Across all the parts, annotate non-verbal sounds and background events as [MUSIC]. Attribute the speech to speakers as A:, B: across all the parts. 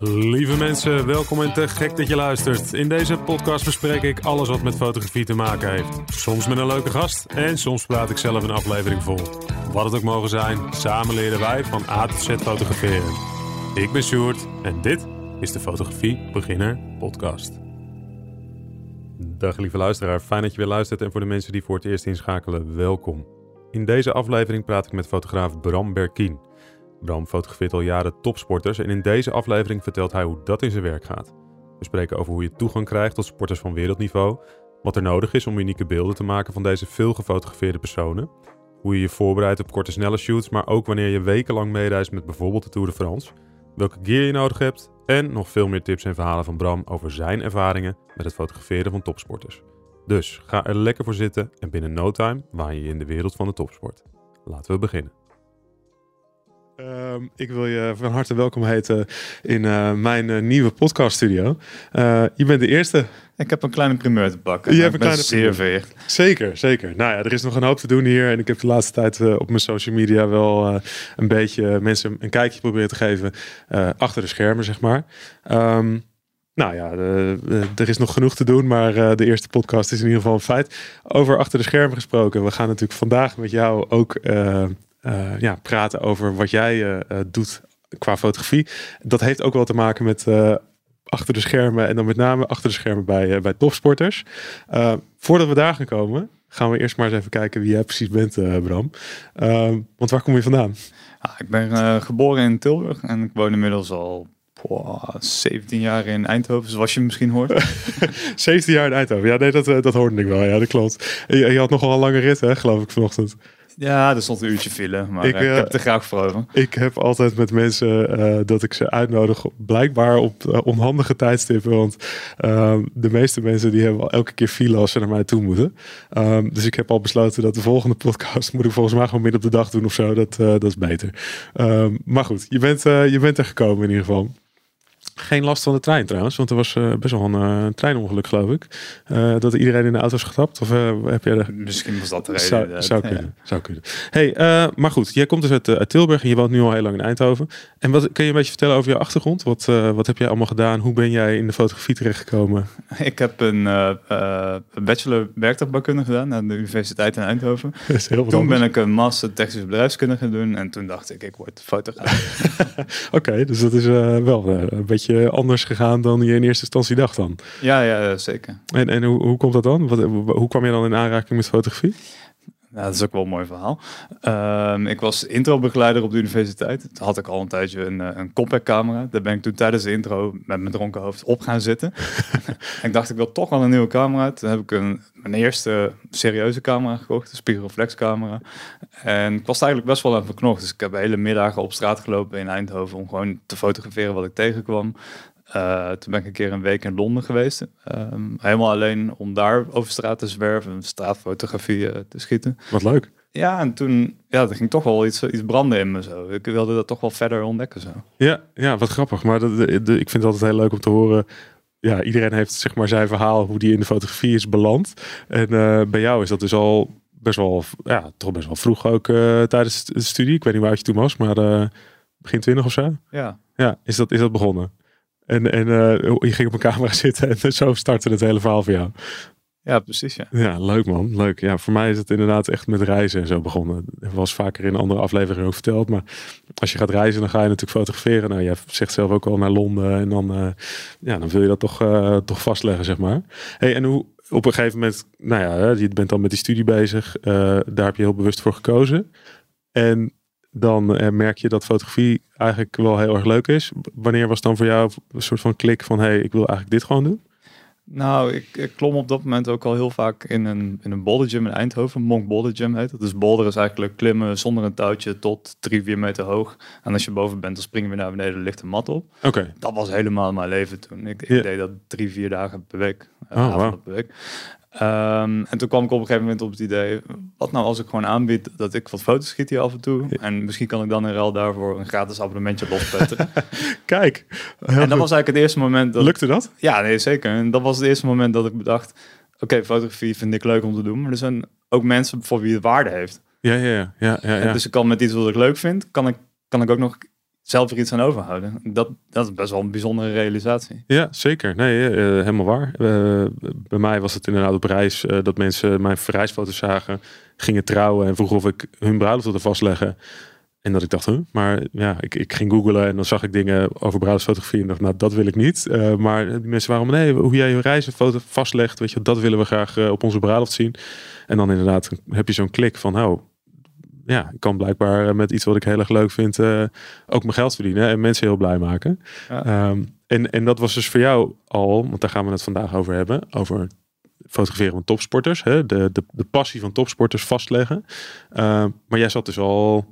A: Lieve mensen, welkom en te gek dat je luistert. In deze podcast bespreek ik alles wat met fotografie te maken heeft. Soms met een leuke gast en soms praat ik zelf een aflevering vol. Wat het ook mogen zijn, samen leren wij van A tot Z fotograferen. Ik ben Sjoerd en dit is de Fotografie Beginner Podcast. Dag lieve luisteraar, fijn dat je weer luistert en voor de mensen die voor het eerst inschakelen, welkom. In deze aflevering praat ik met fotograaf Bram Berkien. Bram fotografeert al jaren topsporters en in deze aflevering vertelt hij hoe dat in zijn werk gaat. We spreken over hoe je toegang krijgt tot sporters van wereldniveau, wat er nodig is om unieke beelden te maken van deze veel gefotografeerde personen, hoe je je voorbereidt op korte snelle shoots, maar ook wanneer je wekenlang meereist met bijvoorbeeld de Tour de France, welke gear je nodig hebt en nog veel meer tips en verhalen van Bram over zijn ervaringen met het fotograferen van topsporters. Dus ga er lekker voor zitten en binnen no time waan je je in de wereld van de topsport. Laten we beginnen. Ehm, ik wil je van harte welkom heten in uh, mijn uh, nieuwe podcaststudio. Uh, je bent de eerste.
B: Ik heb een kleine primeur te pakken.
A: Je hebt een kleine
B: zeer.
A: Zeker, zeker. Nou ja, er is nog een hoop te doen hier. En ik heb de laatste tijd op mijn social media wel een beetje mensen een kijkje proberen te geven achter de schermen, zeg maar. Um, nou ja, er is nog genoeg te doen, maar de eerste podcast is in ieder geval een feit. Over achter de schermen gesproken. We gaan natuurlijk vandaag met jou ook uh, ja, praten over wat jij uh, doet qua fotografie. Dat heeft ook wel te maken met achter de schermen en dan met name achter de schermen bij, bij topsporters. voordat we daar gaan komen, gaan we eerst maar eens even kijken wie jij precies bent, Bram. want waar kom je vandaan?
B: Ah, ik ben geboren in Tilburg en ik woon inmiddels al 17 jaar in Eindhoven, zoals je misschien hoort. [LAUGHS]
A: 17 jaar in Eindhoven, ja, nee, dat, dat hoorde ik wel. Ja, dat klopt. Je, je had nogal een lange rit, hè, geloof ik, vanochtend.
B: Ja, er stond een uurtje file, maar ik, uh, ik heb het er graag voor over.
A: Ik heb altijd met mensen uh, dat ik ze uitnodig, blijkbaar op uh, onhandige tijdstippen. Want ehm, de meeste mensen die hebben al elke keer file als ze naar mij toe moeten. Um, dus ik heb al besloten dat de volgende [LAUGHS] podcast moet ik volgens mij gewoon midden op de dag doen of zo. Dat, dat is beter. Um, maar goed, je bent, je bent er gekomen in ieder geval. Geen last van de trein trouwens, want er was uh, best wel een uh, treinongeluk, geloof ik. Uh, dat iedereen in de auto is gestapt. Of heb je er...
B: Misschien was dat de reden.
A: Zou, zou kunnen. Zou kunnen. Hey, maar goed, jij komt dus uit, uit, Tilburg en je woont nu al heel lang in Eindhoven. En wat kun je een beetje vertellen over je achtergrond? Wat, wat heb jij allemaal gedaan? Hoe ben jij in de fotografie terechtgekomen? [LAUGHS]
B: Ik heb een bachelor werktuigbouwkunde gedaan aan de Universiteit in Eindhoven. [LAUGHS] toen anders. ben ik een master technische bedrijfskunde gaan doen en toen dacht ik, ik word fotograaf. [LAUGHS]
A: Oké, okay, dus dat is wel een beetje anders gegaan dan je in eerste instantie dacht dan.
B: Ja, ja zeker.
A: En, en hoe, hoe komt dat dan? Wat, hoe kwam je dan in aanraking met fotografie?
B: Ja, dat is ook wel een mooi verhaal. Um, ik was introbegeleider op de universiteit. Toen had ik al een tijdje een, eh, een compact camera. Daar ben ik toen tijdens de intro met mijn dronken hoofd op gaan zitten. [LAUGHS] ik dacht, ik wil toch wel een nieuwe camera. Toen heb ik een, mijn eerste serieuze camera gekocht, een spiegelreflexcamera. En ik was eigenlijk best wel aan verknocht. Dus ik heb hele middagen op straat gelopen in Eindhoven om gewoon te fotograferen wat ik tegenkwam. Uh, toen ben ik een keer een week in Londen geweest. Um, helemaal alleen om daar over straat te zwerven, straatfotografie uh, te schieten.
A: Wat leuk.
B: Ja, en toen ja, er ging toch wel iets, iets branden in me zo. Ik wilde dat toch wel verder ontdekken zo.
A: Ja, ja wat grappig. Maar dat, de, de, ik vind het altijd heel leuk om te horen. Ja, iedereen heeft zeg maar zijn verhaal hoe die in de fotografie is beland. En uh, bij jou is dat dus al best wel, ja, toch best wel vroeg ook tijdens de studie. Ik weet niet waar je toen was, maar begin twintig of zo.
B: Ja.
A: Ja, is dat, is dat begonnen? En, en uh, je ging op een camera [LAUGHS] zitten en zo startte het hele verhaal voor jou.
B: Ja, precies. Ja.
A: ja, leuk man. Leuk. Ja, voor mij is het inderdaad echt met reizen en zo begonnen. Het was vaker in andere afleveringen ook verteld. Maar als je gaat reizen, dan ga je natuurlijk fotograferen. Nou, jij zegt zelf ook al naar Londen. En dan, uh, ja, dan wil je dat toch, uh, toch vastleggen, zeg maar. Hey, en hoe op een gegeven moment, nou ja, je bent dan met die studie bezig. daar heb je heel bewust voor gekozen. En dan eh, merk je dat fotografie eigenlijk wel heel erg leuk is. Wanneer was dan voor jou een soort van klik van, hey, ik wil eigenlijk dit gewoon doen?
B: Nou, ik, ik, klom op dat moment ook al heel vaak in een, in een boulder gym in Eindhoven. Monk Boulder Gym heet het. Dus boulder is eigenlijk klimmen zonder een touwtje tot drie, vier meter hoog. En als je boven bent, dan springen we naar beneden, ligt een mat op.
A: Oké.
B: Dat was helemaal mijn leven toen. Ik, ik deed dat drie, vier dagen per week. Uh, oh, wow. per week. Um, en toen kwam ik op een gegeven moment op het idee, wat nou als ik gewoon aanbied dat ik wat foto's schiet hier af en toe. En misschien kan ik dan in ruil daarvoor een gratis abonnementje lospetteren. [LAUGHS]
A: Kijk.
B: En dat was eigenlijk het eerste moment. Dat,
A: Lukte dat?
B: Ja, nee, zeker. En dat was het eerste moment dat ik bedacht, oké, fotografie vind ik leuk om te doen. Maar er zijn ook mensen voor wie het waarde heeft.
A: Ja, ja, ja. ja, ja,
B: Dus ik kan met iets wat ik leuk vind, kan ik, kan ik ook nog zelf er iets aan overhouden. Dat, dat is best wel een bijzondere realisatie.
A: Ja, zeker. Nee, eh, helemaal waar. Eh, bij mij was het inderdaad op reis eh, dat mensen mijn reisfoto's zagen, gingen trouwen en vroegen of ik hun bruiloft wilde vastleggen. En dat ik dacht, huh? maar ja, ik, ik ging googlen en dan zag ik dingen over bruiloftsfotografie en dacht, nou, dat wil ik niet. Eh, maar die mensen waren, nee, hoe jij je reizenfoto vastlegt, weet je, dat willen we graag eh, op onze bruiloft zien. En dan inderdaad heb je zo'n klik van, oh, ja, ik kan blijkbaar met iets wat ik heel erg leuk vind eh, ook mijn geld verdienen en mensen heel blij maken.
B: Ja.
A: Ehm, en, en dat was dus voor jou al, want daar gaan we het vandaag over hebben, over fotograferen van topsporters, hè? De, de, de passie van topsporters vastleggen. Ehm, maar jij zat dus al,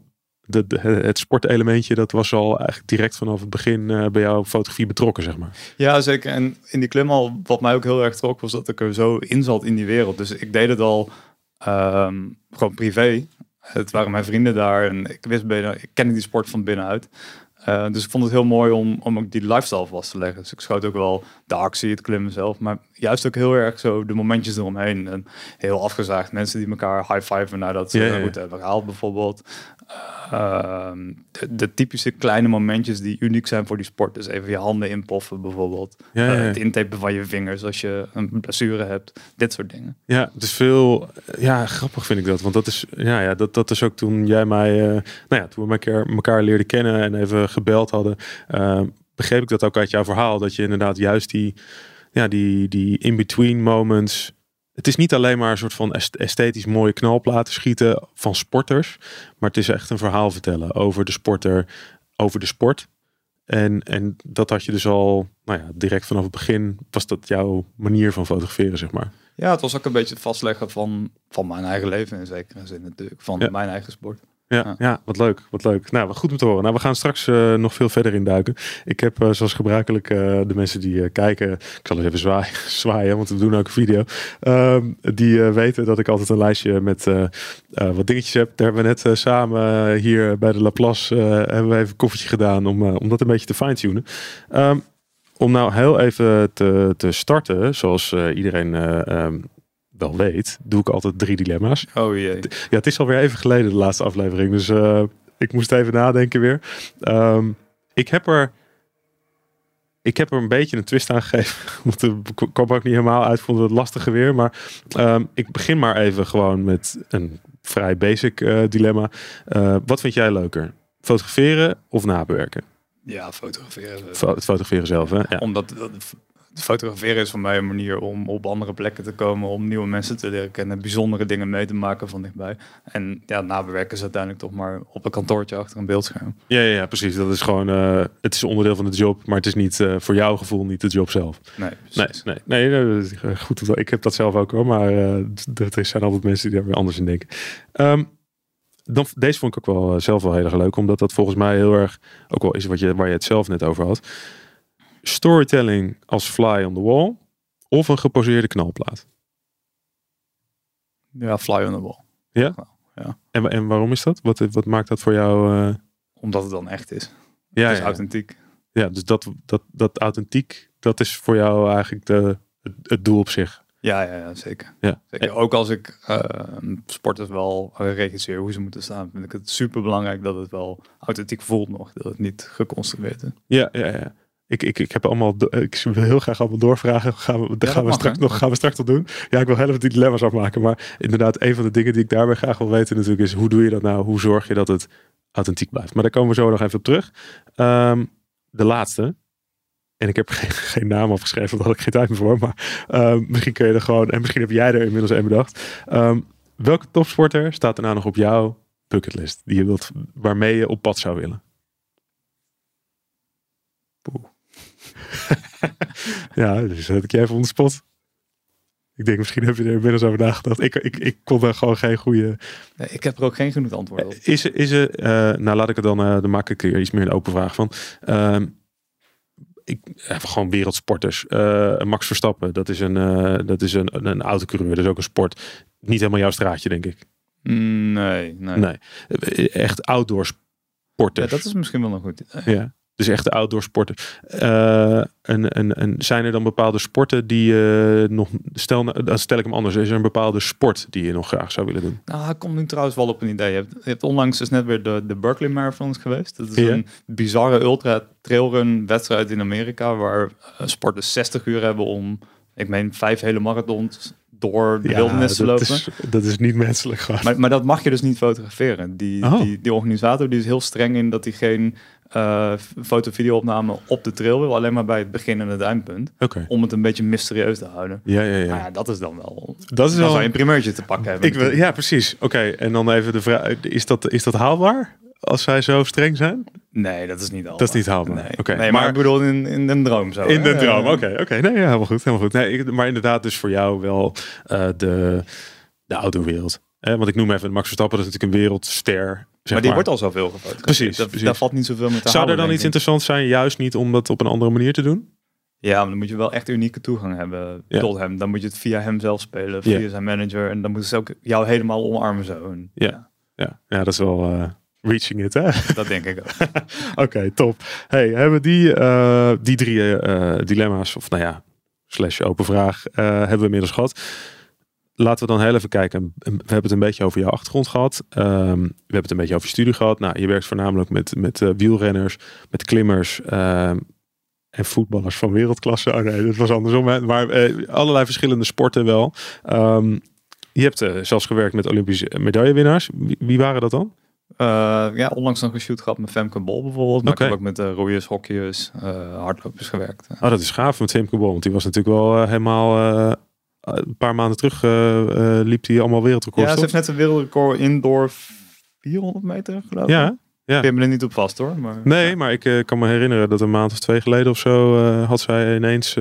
A: de, de, het sportelementje, dat was al eigenlijk direct vanaf het begin eh, bij jou op fotografie betrokken, zeg maar.
B: Ja, zeker. En in die klim al, wat mij ook heel erg trok, was dat ik er zo in zat in die wereld. Dus ik deed het al ehm, gewoon privé. Het waren mijn vrienden daar en ik wist ik kende die sport van binnenuit. Eh, dus ik vond het heel mooi om, om ook die lifestyle vast te leggen. Dus ik schoot ook wel de actie, het klimmen zelf. Maar juist ook heel erg zo de momentjes eromheen. En heel afgezaagd. Mensen die elkaar high-fiven nadat ze goed hebben gehaald bijvoorbeeld. Ehm, de, de typische kleine momentjes die uniek zijn voor die sport. Dus even je handen inpoffen bijvoorbeeld.
A: Ja, ja,
B: Eh,
A: ja.
B: het intapen van je vingers als je een blessure hebt. Dit soort dingen.
A: Ja, het is veel. Ja, grappig vind ik dat. Want dat is, ja, ja, dat, dat is ook toen jij mij. eh, nou ja, toen we elkaar, elkaar leerden kennen en even gebeld hadden. eh, begreep ik dat ook uit jouw verhaal. Dat je inderdaad juist die. Ja, die, die in-between moments. Het is niet alleen maar een soort van est- esthetisch mooie knalplaten schieten van sporters. Maar het is echt een verhaal vertellen over de sporter, over de sport. En, en dat had je dus al, nou ja, direct vanaf het begin was dat jouw manier van fotograferen, zeg maar.
B: Ja, het was ook een beetje het vastleggen van, van mijn eigen leven in zekere zin natuurlijk. Van
A: Ja.
B: mijn eigen sport.
A: Ja,
B: Ja.
A: wat leuk, wat leuk. Nou, wat goed om te horen. Nou, we gaan straks eh, nog veel verder induiken. Ik heb eh, zoals gebruikelijk eh, de mensen die kijken, ik zal eens even zwaaien, [LAUGHS] zwaaien, want we doen ook een video. Ehm, die weten dat ik altijd een lijstje met wat dingetjes heb. Daar hebben we net samen hier bij de Laplace hebben we even een koffietje gedaan om, om dat een beetje te fine-tunen. Ehm, om nou heel even te, te starten, zoals iedereen eh, ehm, wel weet, doe ik altijd drie dilemma's.
B: Oh jee.
A: Ja, het is alweer even geleden de laatste aflevering. Dus eh, ik moest even nadenken weer. Ehm, ik heb er. Ik heb er een beetje een twist aan gegeven. [LAUGHS] Want het kwam ook niet helemaal uit. Vond het lastiger weer. Maar ehm, ik begin maar even gewoon met een vrij basic eh, dilemma. Eh, wat vind jij leuker? Fotograferen of nabewerken?
B: Ja, fotograferen.
A: Fo- het fotograferen zelf, hè? Ja.
B: Omdat fotograferen is voor mij een manier om op andere plekken te komen, om nieuwe mensen te leren kennen, bijzondere dingen mee te maken van dichtbij. En ja, nabewerken is uiteindelijk toch maar op een kantoortje achter een beeldscherm.
A: Ja, ja, ja, precies. Dat is gewoon. eh, het is onderdeel van de job, maar het is niet eh, voor jouw gevoel niet de job zelf.
B: Nee,
A: Nee,
B: precies.
A: nee, nee, eh, goed. Ik heb dat zelf ook hoor, maar d- er zijn altijd mensen die daar weer anders in denken. Ehm, dan, deze vond ik ook wel zelf wel heel erg leuk, omdat dat volgens mij heel erg ook wel is wat je, waar je het zelf net over had. Storytelling als fly on the wall of een geposeerde knalplaat.
B: Ja, fly on the wall.
A: En, wa- en waarom is dat? Wat, wat maakt dat voor jou? eh,
B: Omdat het dan echt is.
A: ja,
B: het is
A: ja,
B: authentiek.
A: ja, dus dat, dat, dat authentiek, dat is voor jou eigenlijk de, het, het doel op zich.
B: Ja, ja, ja zeker.
A: Ja.
B: zeker. Ook als ik eh, sporters wel regisseer hoe ze moeten staan, vind ik het super belangrijk dat het wel authentiek voelt nog. Dat het niet geconstrueerd is.
A: Ja, ja, ja. Ik, ik, ik heb allemaal, ik wil heel graag allemaal doorvragen. Gaan we, gaan, we
B: mag,
A: straks nog, gaan we straks nog doen. Ja, ik wil heel even die dilemma's afmaken. Maar inderdaad, een van de dingen die ik daarbij graag wil weten natuurlijk is, hoe doe je dat nou? Hoe zorg je dat het authentiek blijft? Maar daar komen we zo nog even op terug. Ehm, de laatste. En ik heb [LAUGHS] geen, geen naam afgeschreven, want daar had ik geen tijd meer voor. Maar ehm, misschien kun je er gewoon, en misschien heb jij er inmiddels een bedacht. Ehm, welke topsporter staat er nou nog op jouw bucketlist? Die je wilt, waarmee je op pad zou willen? [LAUGHS] Ja, dus zet ik je even de spot. Ik denk, misschien heb je er inmiddels over nagedacht. Ik, ik, ik kon daar gewoon geen goede...
B: Nee, ik heb er ook geen genoeg antwoord op.
A: Is, is er, eh, nou laat ik het dan, eh dan maak ik er iets meer een open vraag van. Ehm, ik heb gewoon wereldsporters. Eh, Max Verstappen, dat is een, eh dat is een, een, autocoureur, dat is ook een sport. Niet helemaal jouw straatje, denk ik.
B: Nee, nee.
A: Nee, Eh, echt outdoor sporters.
B: Ja, dat is misschien wel een goed idee.
A: Ja. Dus echt de outdoor sporten. Uh, en, en, en zijn er dan bepaalde sporten die je nog... Stel, dan stel ik hem anders. Is er een bepaalde sport die je nog graag zou willen doen?
B: Nou, ik kom nu trouwens wel op een idee. Je hebt, je hebt onlangs dus net weer de, de Berkeley Marathons geweest. Dat is een bizarre ultra trailrun wedstrijd in Amerika... waar sporters 60 uur hebben om, ik meen, vijf hele marathons door de ja, wildernis te lopen.
A: Is, dat is niet menselijk.
B: Maar, maar dat mag je dus niet fotograferen. Die, oh. die, die organisator die is heel streng in dat hij geen uh, foto-video-opname op de trail wil, alleen maar bij het begin en het eindpunt. Om het een beetje mysterieus te houden.
A: Ja, ja, ja.
B: Nou ja dat is dan wel. Dat is dan wel zou je een primeurtje te pakken hebben.
A: Ik wil, ja, precies. Oké, en dan even de vraag: is dat, is dat haalbaar? Als zij zo streng zijn?
B: Nee, dat is niet haalbaar.
A: Dat is niet haalbaar.
B: Nee, Oké. nee maar, maar, ik bedoel in, in een droom zo.
A: In de droom, oké. oké. Nee, ja, helemaal goed. Helemaal goed. Nee, maar inderdaad, dus voor jou wel uh, de, de autowereld. Eh, want ik noem even Max Verstappen, dat is natuurlijk een wereldster
B: maar die wordt al zoveel gefotografeerd.
A: Precies,
B: dat, Daar valt niet zoveel mee te
A: Zou er dan iets interessants zijn, juist niet om dat op een andere manier te doen?
B: Ja, maar dan moet je wel echt unieke toegang hebben tot hem. Dan moet je het via hem zelf spelen, via zijn manager. En dan moeten ze ook jou helemaal omarmen zo. En,
A: ja. Ja. ja, dat is wel uh, reaching it, hè?
B: Dat denk ik ook. [LAUGHS]
A: Oké, top. Hey, hebben die, uh, die drie uh, dilemma's, of nou ja, slash open vraag, hebben we inmiddels gehad laten we dan heel even kijken. We hebben het een beetje over jouw achtergrond gehad. Um, we hebben het een beetje over je studie gehad. Nou, je werkt voornamelijk met, met uh, wielrenners, met klimmers um, en voetballers van wereldklasse. Oh nee, dat was andersom. Hè? Maar uh, allerlei verschillende sporten wel. Um, je hebt uh, zelfs gewerkt met Olympische medaillewinnaars. Wie, wie waren dat dan?
B: ja, onlangs nog een shoot gehad met Femke Bol bijvoorbeeld. Maar okay. ik heb ook met uh, roeiers, hockeyers, hardlopers gewerkt.
A: Oh, dat is gaaf met Femke Bol. Want die was natuurlijk wel helemaal een paar maanden terug uh, liep hij allemaal wereldrecords.
B: Ja, ze heeft net een wereldrecord indoor 400 meter geloof ik.
A: Ja. Ja.
B: Ik ben er niet op vast hoor. Maar,
A: nee, maar ik kan me herinneren dat een maand of twee geleden of zo had zij ineens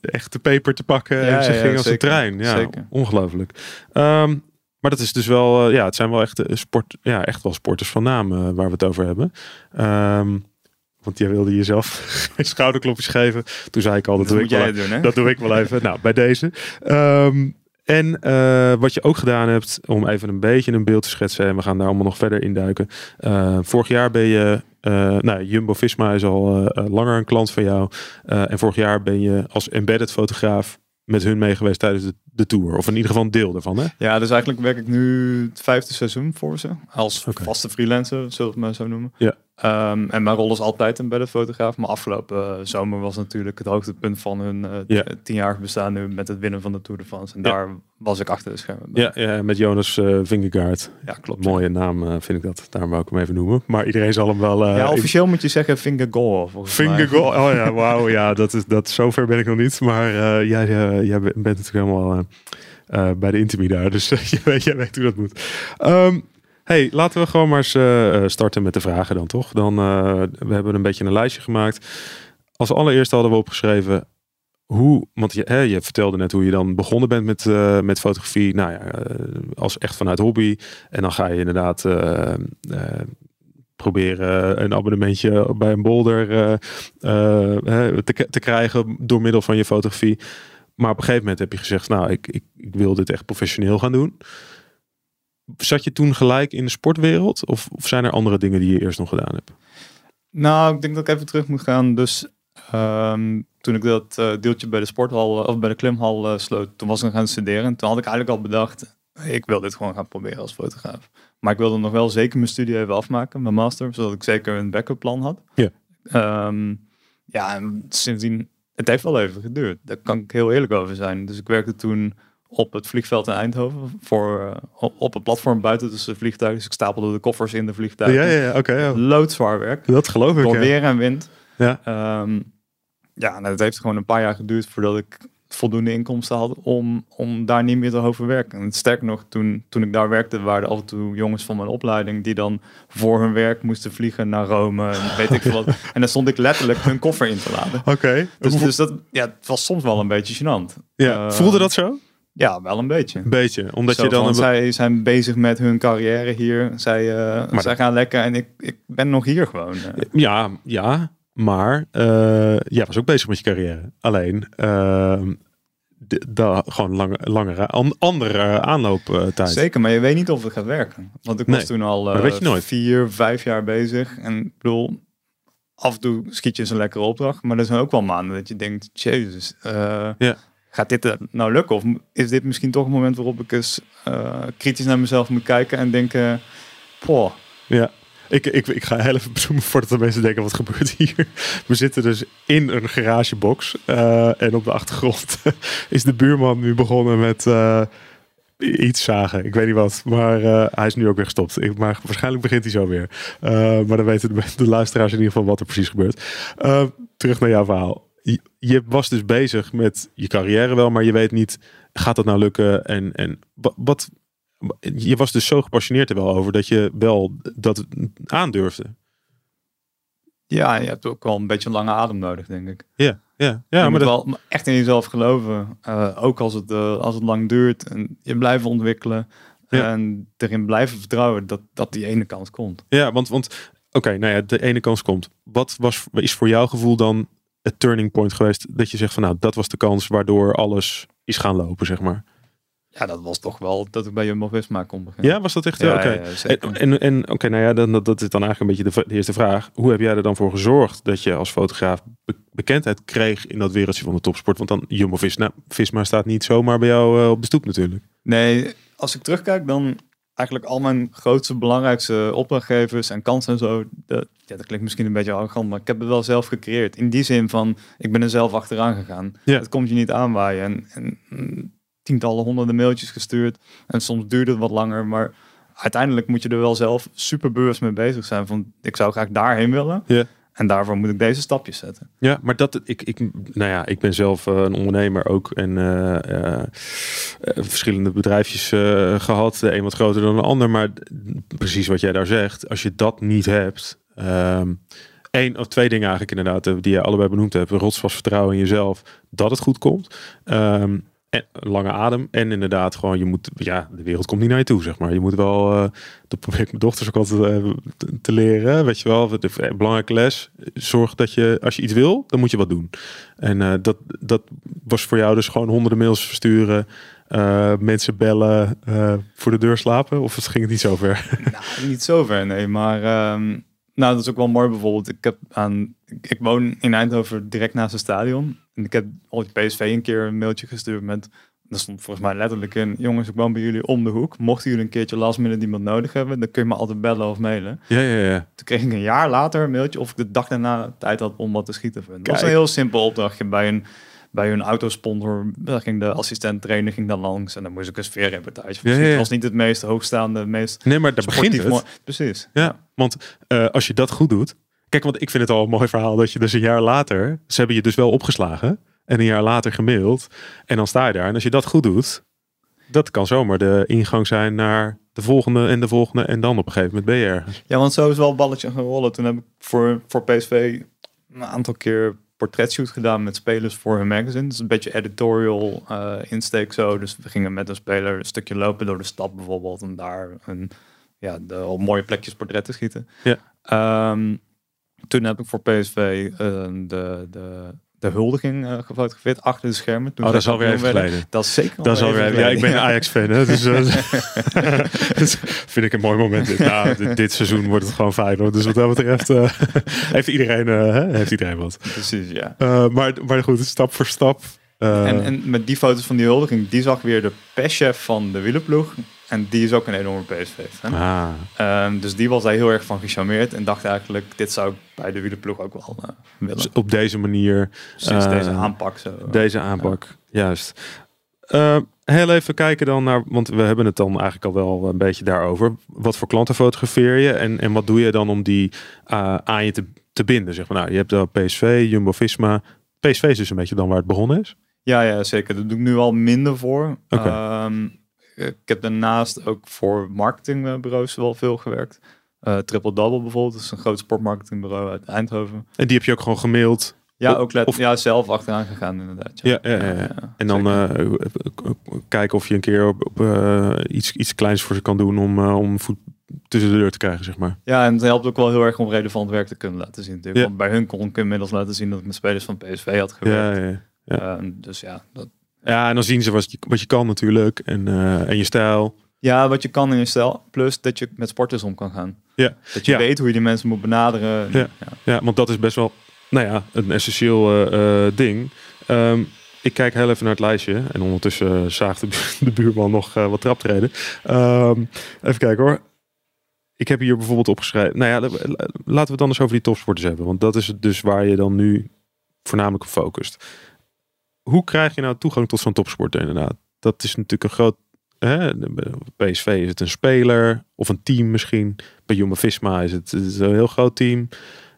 A: echt de peper te pakken en ze ging als een trein. Ja, zeker. ongelooflijk. Um, maar dat is dus wel, ja, het zijn wel echt sport, ja, echt wel sporters van naam waar we het over hebben. Um, want jij wilde jezelf [LAUGHS] schouderklopjes geven. Toen zei ik al, dat, dat doe ik wel, doen, Dat doe ik wel even. nou, bij deze. Um, en uh, wat je ook gedaan hebt, om even een beetje een beeld te schetsen. En we gaan daar allemaal nog verder induiken. Uh, vorig jaar ben je, uh, nou, Jumbo-Visma is al langer een klant van jou. en vorig jaar ben je als embedded fotograaf met hun mee geweest tijdens de, de, tour. Of in ieder geval een deel ervan. Hè?
B: Ja, dus eigenlijk werk ik nu het vijfde seizoen voor ze. Als vaste freelancer, zullen we het maar zo noemen.
A: Ja.
B: Um, en mijn rol is altijd een de fotograaf. Maar afgelopen uh, zomer was natuurlijk het hoogtepunt van hun uh, ja. tienjarig bestaan nu met het winnen van de Tour de France. En daar was ik achter de schermen.
A: Ja, ja, met Jonas uh, Vingegaard. Ja, klopt. Mooie naam vind ik dat. Daarom wou ik hem even noemen. Maar iedereen zal hem wel...
B: ja, officieel moet je zeggen Vingegaard.
A: Vingegaard, oh ja, wauw. ja, dat is, dat, zover ben ik nog niet. Maar jij, jij bent natuurlijk helemaal bij de intimi daar. Dus [LAUGHS] je weet, jij weet hoe dat moet. Um, Hey, laten we gewoon maar eens uh, starten met de vragen dan toch? Dan, uh, we hebben een beetje een lijstje gemaakt. Als allereerst hadden we opgeschreven hoe, want je, hè, je vertelde net hoe je dan begonnen bent met, met fotografie. Nou ja, als echt vanuit hobby. En dan ga je inderdaad proberen een abonnementje bij een bolder te, te krijgen door middel van je fotografie. Maar op een gegeven moment heb je gezegd, nou, ik, ik, ik wil dit echt professioneel gaan doen. Zat je toen gelijk in de sportwereld? Of, of zijn er andere dingen die je eerst nog gedaan hebt?
B: Nou, ik denk dat ik even terug moet gaan. Dus um, toen ik dat uh, deeltje bij de sporthal of bij de klimhal uh, sloot, toen was ik gaan studeren. Toen had ik eigenlijk al bedacht, ik wil dit gewoon gaan proberen als fotograaf. Maar ik wilde nog wel zeker mijn studie even afmaken, mijn master, zodat ik zeker een backup plan had.
A: Ja.
B: Um, ja, en sindsdien, het heeft wel even geduurd. Daar kan ik heel eerlijk over zijn. Dus ik werkte toen op het vliegveld in Eindhoven. Voor, uh, op het platform buiten tussen de vliegtuigen. Dus ik stapelde de koffers in de vliegtuigen.
A: Ja, ja, ja oké. ja.
B: Loodzwaar werk.
A: Dat geloof ik,
B: Door weer en wind.
A: Ja.
B: Um, ja, nou, het heeft gewoon een paar jaar geduurd voordat ik voldoende inkomsten had om, om daar niet meer te over werken. En sterker nog, toen, toen ik daar werkte, waren er af en toe jongens van mijn opleiding die dan voor hun werk moesten vliegen naar Rome en weet ik veel wat. [LAUGHS] En dan stond ik letterlijk hun koffer in te laden.
A: Oké.
B: Dus, dus dat, ja, het was soms wel een beetje gênant.
A: Ja, uh, voelde dat zo?
B: Ja, wel een beetje.
A: Beetje, omdat je dan... Een...
B: Zij zijn bezig met hun carrière hier. Zij, uh, zij gaan lekker en ik, ik ben nog hier gewoon. Uh.
A: Ja, ja, maar uh, jij was ook bezig met je carrière. Alleen, ehm, de, gewoon lange, langere, an, andere aanlooptijd.
B: Zeker, maar je weet niet of het gaat werken. Want ik was toen al weet je nooit. vier, vijf jaar bezig. En ik bedoel, af en toe schiet je eens een lekkere opdracht. Maar er zijn ook wel maanden dat je denkt, jezus, uh,
A: Ja.
B: Gaat dit nou lukken? Of is dit misschien toch een moment waarop ik eens uh, kritisch naar mezelf moet kijken en denken, poh.
A: Ja. Ik, ik, ik ga heel even bezoeken voordat de mensen denken, wat gebeurt hier? We zitten dus in een garagebox. Uh, en op de achtergrond [LAUGHS] is de buurman nu begonnen met uh, iets zagen. Ik weet niet wat, maar hij is nu ook weer gestopt. Ik, maar waarschijnlijk begint hij zo weer. maar dan weten de, de, luisteraars in ieder geval wat er precies gebeurt. terug naar jouw verhaal. Je, je, was dus bezig met je carrière wel, maar je weet niet, gaat dat nou lukken? En, en wat, je was dus zo gepassioneerd er wel over dat je wel dat aandurfde.
B: Ja, je hebt ook wel een beetje een lange adem nodig, denk ik.
A: Ja, ja, ja.
B: je
A: maar
B: moet
A: dat...
B: wel echt in jezelf geloven. Uh, ook als het, uh, als het lang duurt. En je blijven ontwikkelen.
A: Ja.
B: En erin blijven vertrouwen dat, dat die ene kans komt.
A: Ja, want, want oké, nou ja, de ene kans komt. Wat was, is voor jouw gevoel dan het turning point geweest? Dat je zegt van nou, dat was de kans waardoor alles is gaan lopen, zeg maar.
B: Ja, dat was toch wel dat ik bij Jumbo-Visma kon beginnen.
A: Ja, was dat echt?
B: Ja,
A: oké.
B: ja,
A: en en, en oké, nou ja, dan, dat, dat is dan eigenlijk een beetje de, de eerste vraag. Hoe heb jij er dan voor gezorgd dat je als fotograaf be- bekendheid kreeg in dat wereldje van de topsport? Want dan Jumbo-Visma Visma staat niet zomaar bij jou eh, op de stoep natuurlijk.
B: Nee, als ik terugkijk, dan eigenlijk al mijn grootste, belangrijkste opdrachtgevers en kansen en zo. Dat, ja, dat klinkt misschien een beetje arrogant, maar ik heb het wel zelf gecreëerd. In die zin van, ik ben er zelf achteraan gegaan.
A: Ja.
B: Het komt je niet aanwaaien. En, en tientallen, honderden mailtjes gestuurd. En soms duurde het wat langer, maar uiteindelijk moet je er wel zelf super bewust mee bezig zijn. Van, ik zou graag daarheen willen.
A: Ja.
B: En daarvoor moet ik deze stapjes zetten.
A: Ja, maar dat ik, ik, nou ja, ik ben zelf uh, een ondernemer ook en uh, uh, verschillende bedrijfjes gehad, de een wat groter dan de ander, maar precies wat jij daar zegt, als je dat niet hebt, um, één of twee dingen eigenlijk inderdaad die je allebei benoemd hebt, rotsvast vertrouwen in jezelf, dat het goed komt. Um, en lange adem. En inderdaad, gewoon je moet, ja, de wereld komt niet naar je toe, zeg maar. Je moet wel, uh, dat probeer ik mijn dochters ook altijd uh, te, leren, weet je wel. De, de belangrijke les, zorg dat je, als je iets wil, dan moet je wat doen. En dat, dat was voor jou dus gewoon honderden mails versturen, mensen bellen, voor de deur slapen? Of ging het niet zo ver?
B: Nou, niet zo ver, nee. Maar um, nou, dat is ook wel mooi bijvoorbeeld. Ik heb aan, ik woon in Eindhoven direct naast het stadion. En ik heb ooit PSV een keer een mailtje gestuurd met, daar stond volgens mij letterlijk in, jongens, ik woon bij jullie om de hoek. Mochten jullie een keertje last minute iemand nodig hebben, dan kun je me altijd bellen of mailen.
A: Ja, ja, ja.
B: Toen kreeg ik een jaar later een mailtje of ik de dag daarna tijd had om wat te schieten. Dat was een heel simpel opdrachtje bij een, bij hun autosponsor. Daar ging de assistent trainer ging dan langs en dan moest ik een sfeerreportage van
A: Ja, ja,
B: schieten.
A: ja.
B: Het was niet het meest hoogstaande, meest
A: Nee, maar daar begint het.
B: Precies.
A: Ja, want eh, als je dat goed doet. Kijk, want ik vind het al een mooi verhaal dat je dus een jaar later. Ze hebben je dus wel opgeslagen. En een jaar later gemaild. En dan sta je daar. En als je dat goed doet. Dat kan zomaar de ingang zijn naar de volgende en de volgende. En dan op een gegeven moment ben je.
B: Ja, want zo is wel een balletje gaan rollen. Toen heb ik voor, voor PSV een aantal keer portretshoot gedaan met spelers voor hun magazine. Dus een beetje editorial eh, insteek zo. Dus we gingen met een speler een stukje lopen door de stad bijvoorbeeld. En daar een, ja, de, op mooie plekjes portretten schieten.
A: Ja.
B: Ehm, toen heb ik voor PSV eh, de, de, de huldiging eh, gefotografeerd achter de schermen. Toen
A: Oh, dat is alweer even geleden.
B: Dat is zeker
A: Dat is
B: alweer
A: ja, ik ben een Ajax-fan. Dus, [LAUGHS] dus vind ik een mooi moment. Dit, nou, dit, dit seizoen wordt het gewoon fijn. Hoor. Dus wat dat betreft eh, [LAUGHS] heeft, iedereen, heeft iedereen wat.
B: Precies, ja.
A: Maar, maar goed, stap voor stap.
B: En, en met die foto's van die huldiging, die zag weer de perschef van de wielerploeg. En die is ook een enorme PSV-fan.
A: ah,
B: Ehm, dus die was daar heel erg van gecharmeerd. En dacht eigenlijk, dit zou ik bij de wielerploeg ook wel eh, willen.
A: dus op deze manier
B: Precies,
A: eh,
B: deze aanpak zo.
A: Deze aanpak, juist. Uh, heel even kijken dan naar, want we hebben het dan eigenlijk al wel een beetje daarover. Wat voor klanten fotografeer je en, en wat doe je dan om die uh, aan je te, te binden? Zeg maar, nou, je hebt dan PSV, Jumbo-Visma. PSV is dus een beetje dan waar het begonnen is.
B: Ja, ja, zeker. Dat doe ik nu al minder voor. Ik heb daarnaast ook voor marketingbureaus wel veel gewerkt. Eh, Triple Double bijvoorbeeld, dat is een groot sportmarketingbureau uit Eindhoven.
A: En die heb je ook gewoon gemaild.
B: Ja, ook let,
A: of-
B: ja, zelf achteraan gegaan inderdaad.
A: Ja, ja, ja, ja. En dan uh, kijken of je een keer op, op uh, iets, iets kleins voor ze kan doen om, uh, om voet tussen de deur te krijgen, zeg maar.
B: Ja, en het helpt ook wel heel erg om relevant werk te kunnen laten zien. Natuurlijk. Want bij hun kon ik inmiddels laten zien dat ik met spelers van PSV had gewerkt.
A: ja, ja.
B: Ehm, dus ja, dat,
A: ja, en dan zien ze wat je, wat je kan natuurlijk. En, uh, en je stijl.
B: Ja, wat je kan in je stijl. Plus dat je met sporters om kan gaan.
A: Ja.
B: Dat je
A: Ja.
B: weet hoe je die mensen moet benaderen.
A: Ja. Ja, want dat is best wel, nou ja, een essentieel eh, eh, ding. Ehm, ik kijk heel even naar het lijstje. En ondertussen uh, zaagt de, bu- [LAUGHS] de buurman nog eh, wat traptreden. Ehm, even kijken hoor. Ik heb hier bijvoorbeeld opgeschreven. Nou ja, la- la- laten we het dan eens over die topsporters hebben. Want dat is het dus waar je dan nu voornamelijk op focust. Hoe krijg je nou toegang tot zo'n topsporter inderdaad? Dat is natuurlijk een groot... Hè? PSV is het een speler of een team misschien. Bij Jumbo-Visma is het, een heel groot team.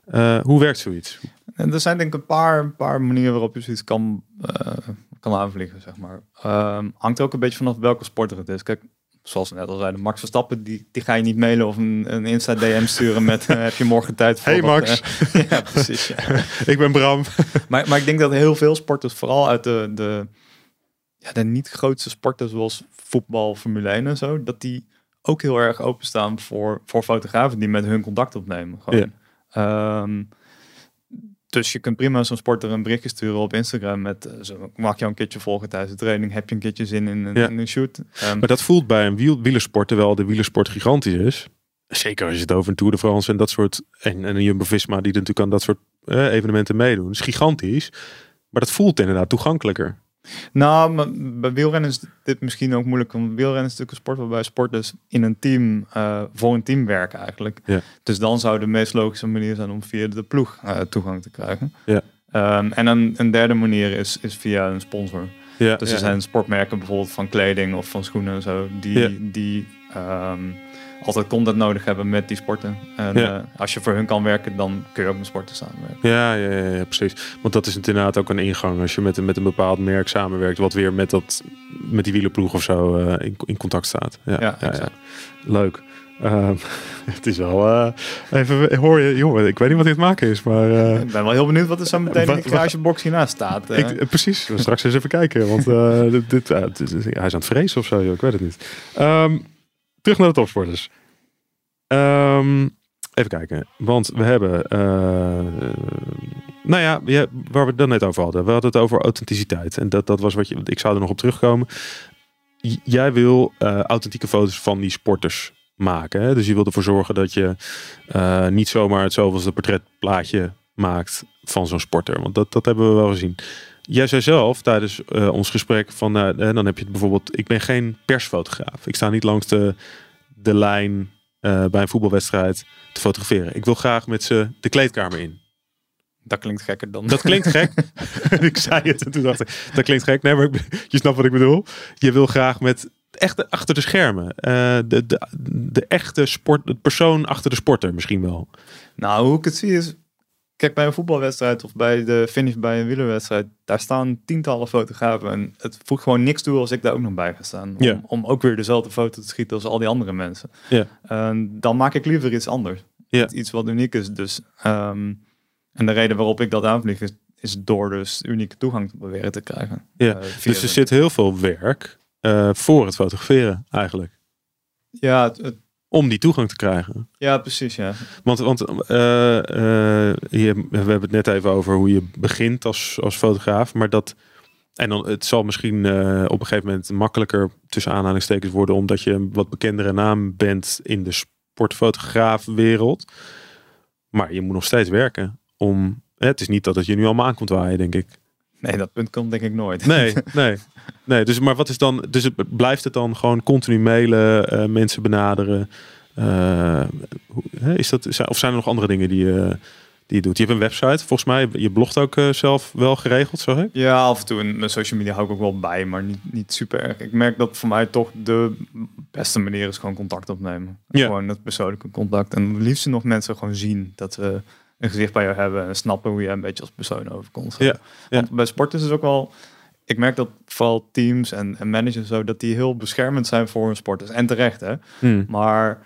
A: Eh, hoe werkt zoiets?
B: En er zijn denk ik een paar, een paar manieren waarop je zoiets kan, eh, kan aanvliegen, zeg maar. Ehm, hangt ook een beetje vanaf welke sporter het is. Kijk, zoals we net al zeiden, Max Verstappen, die, die ga je niet mailen of een, een Insta DM sturen met eh, heb je morgen tijd voor.
A: Hey,
B: wat,
A: Max.
B: eh, [LAUGHS] ja, precies. ja. [LAUGHS]
A: Ik ben Bram. [LAUGHS]
B: Maar, maar ik denk dat heel veel sporters, vooral uit de, de, ja, de niet grootste sporten zoals voetbal, Formule 1 en zo, dat die ook heel erg openstaan voor, voor fotografen die met hun contact opnemen. Gewoon. Ehm, dus je kunt prima zo'n sporter een berichtje sturen op Instagram met eh, zo, mag je een keertje volgen tijdens de training, heb je een keertje zin in,
A: Ja.
B: in een shoot. Ehm,
A: Maar dat voelt bij een wiel, wielersport, terwijl de wielersport gigantisch is. Zeker als je het over een Tour de France en dat soort... En, en een Jumbo-Visma die natuurlijk aan dat soort eh, evenementen meedoen. is gigantisch. Maar dat voelt inderdaad toegankelijker.
B: Nou, bij wielrennen is dit misschien ook moeilijk. Want wielrennen is natuurlijk een sport waarbij sporters in een team, eh, voor een team werken eigenlijk.
A: Ja.
B: Dus dan zou de meest logische manier zijn om via de ploeg eh, toegang te krijgen.
A: Ja.
B: Ehm, en een, een derde manier is, is via een sponsor.
A: Ja,
B: Dus er zijn sportmerken bijvoorbeeld van kleding of van schoenen en zo, die, die ehm, altijd content nodig hebben met die sporten. En
A: Ja.
B: eh, als je voor hun kan werken, dan kun je ook met sporten samenwerken.
A: Ja, ja, ja, ja, precies. Want dat is inderdaad ook een ingang. Als je met, een- met een bepaald merk samenwerkt, wat weer met, dat, met die wielerploeg of zo eh, in, in contact staat. Ja,
B: Ja.
A: Leuk. Ehm, [LAUGHS] het is wel eh, even hoor je, jongen, ik weet niet wat dit maken is, maar
B: Ik ben wel heel benieuwd wat er zo meteen in
A: wat-
B: garagebox hiernaast staat.
A: ik, precies. We straks eens even kijken, want [LAUGHS] dit, dit, dit is- hij is aan het vrezen of zo, joh, ik weet het niet. Ehm, terug naar de topsporters. Ehm, even kijken, want we hebben, eh, nou ja, waar we het dan net over hadden, we hadden het over authenticiteit en dat, dat was wat je, ik zou er nog op terugkomen. Jij wil eh, authentieke foto's van die sporters maken, hè? dus je wil ervoor zorgen dat je eh, niet zomaar het zoveelste portretplaatje maakt van zo'n sporter, want dat, dat hebben we wel gezien. Jij zei zelf tijdens eh, ons gesprek van, eh, dan heb je het bijvoorbeeld, ik ben geen persfotograaf. Ik sta niet langs de, de lijn eh, bij een voetbalwedstrijd te fotograferen. Ik wil graag met ze de kleedkamer in.
B: Dat klinkt gekker dan.
A: Dat klinkt gek. [LAUGHS] [LAUGHS] ik zei het en toen dacht ik, dat klinkt gek. Nee, maar ik- je snapt wat ik bedoel. Je wil graag met echte achter de schermen. eh, de, de, de echte sport, de persoon achter de sporter misschien wel.
B: Nou, hoe ik het zie is... Kijk, bij een voetbalwedstrijd of bij de finish bij een wielerwedstrijd... daar staan tientallen fotografen. En het voegt gewoon niks toe als ik daar ook nog bij ga staan. Om,
A: Ja.
B: om ook weer dezelfde foto te schieten als al die andere mensen.
A: Ja.
B: En dan maak ik liever iets anders.
A: Ja.
B: Iets wat uniek is. Dus, ehm, en de reden waarop ik dat aanvlieg is, is door dus unieke toegang te proberen te krijgen.
A: Ja,
B: Eh,
A: Dus er
B: de-
A: zit heel veel werk eh, voor het fotograferen eigenlijk.
B: Ja, het- het-
A: Om die toegang te krijgen.
B: ja, precies, ja.
A: Want, want eh, eh, je, we hebben het net even over hoe je begint als, als fotograaf. Maar dat. En dan, het zal misschien eh, op een gegeven moment makkelijker tussen aanhalingstekens worden. Omdat je een wat bekendere naam bent in de sportfotograafwereld. Maar je moet nog steeds werken. Om, hè, het is niet dat het je nu allemaal aankomt waaien, denk ik.
B: Nee, dat punt komt denk ik nooit.
A: Nee, [LAUGHS] nee. nee dus, maar wat is dan. Dus het, blijft het dan gewoon continu mailen, eh, mensen benaderen? Eh, is dat, of zijn er nog andere dingen die je, die je doet? Je hebt een website, volgens mij. Je blogt ook eh, zelf wel geregeld, zo hè?
B: Ja, af en toe in mijn social media hou ik ook wel bij, maar niet, niet super erg. Ik merk dat voor mij toch de beste manier is gewoon contact opnemen.
A: Ja.
B: Gewoon het persoonlijke contact. En het liefst nog mensen gewoon zien dat we een gezicht bij jou hebben en snappen hoe je een beetje als persoon overkomt.
A: Ja, ja.
B: Want bij sport is het ook wel... Ik merk dat vooral teams en, en managers zo, dat die heel beschermend zijn voor hun sporters. En terecht, hè.
A: Hmm.
B: Maar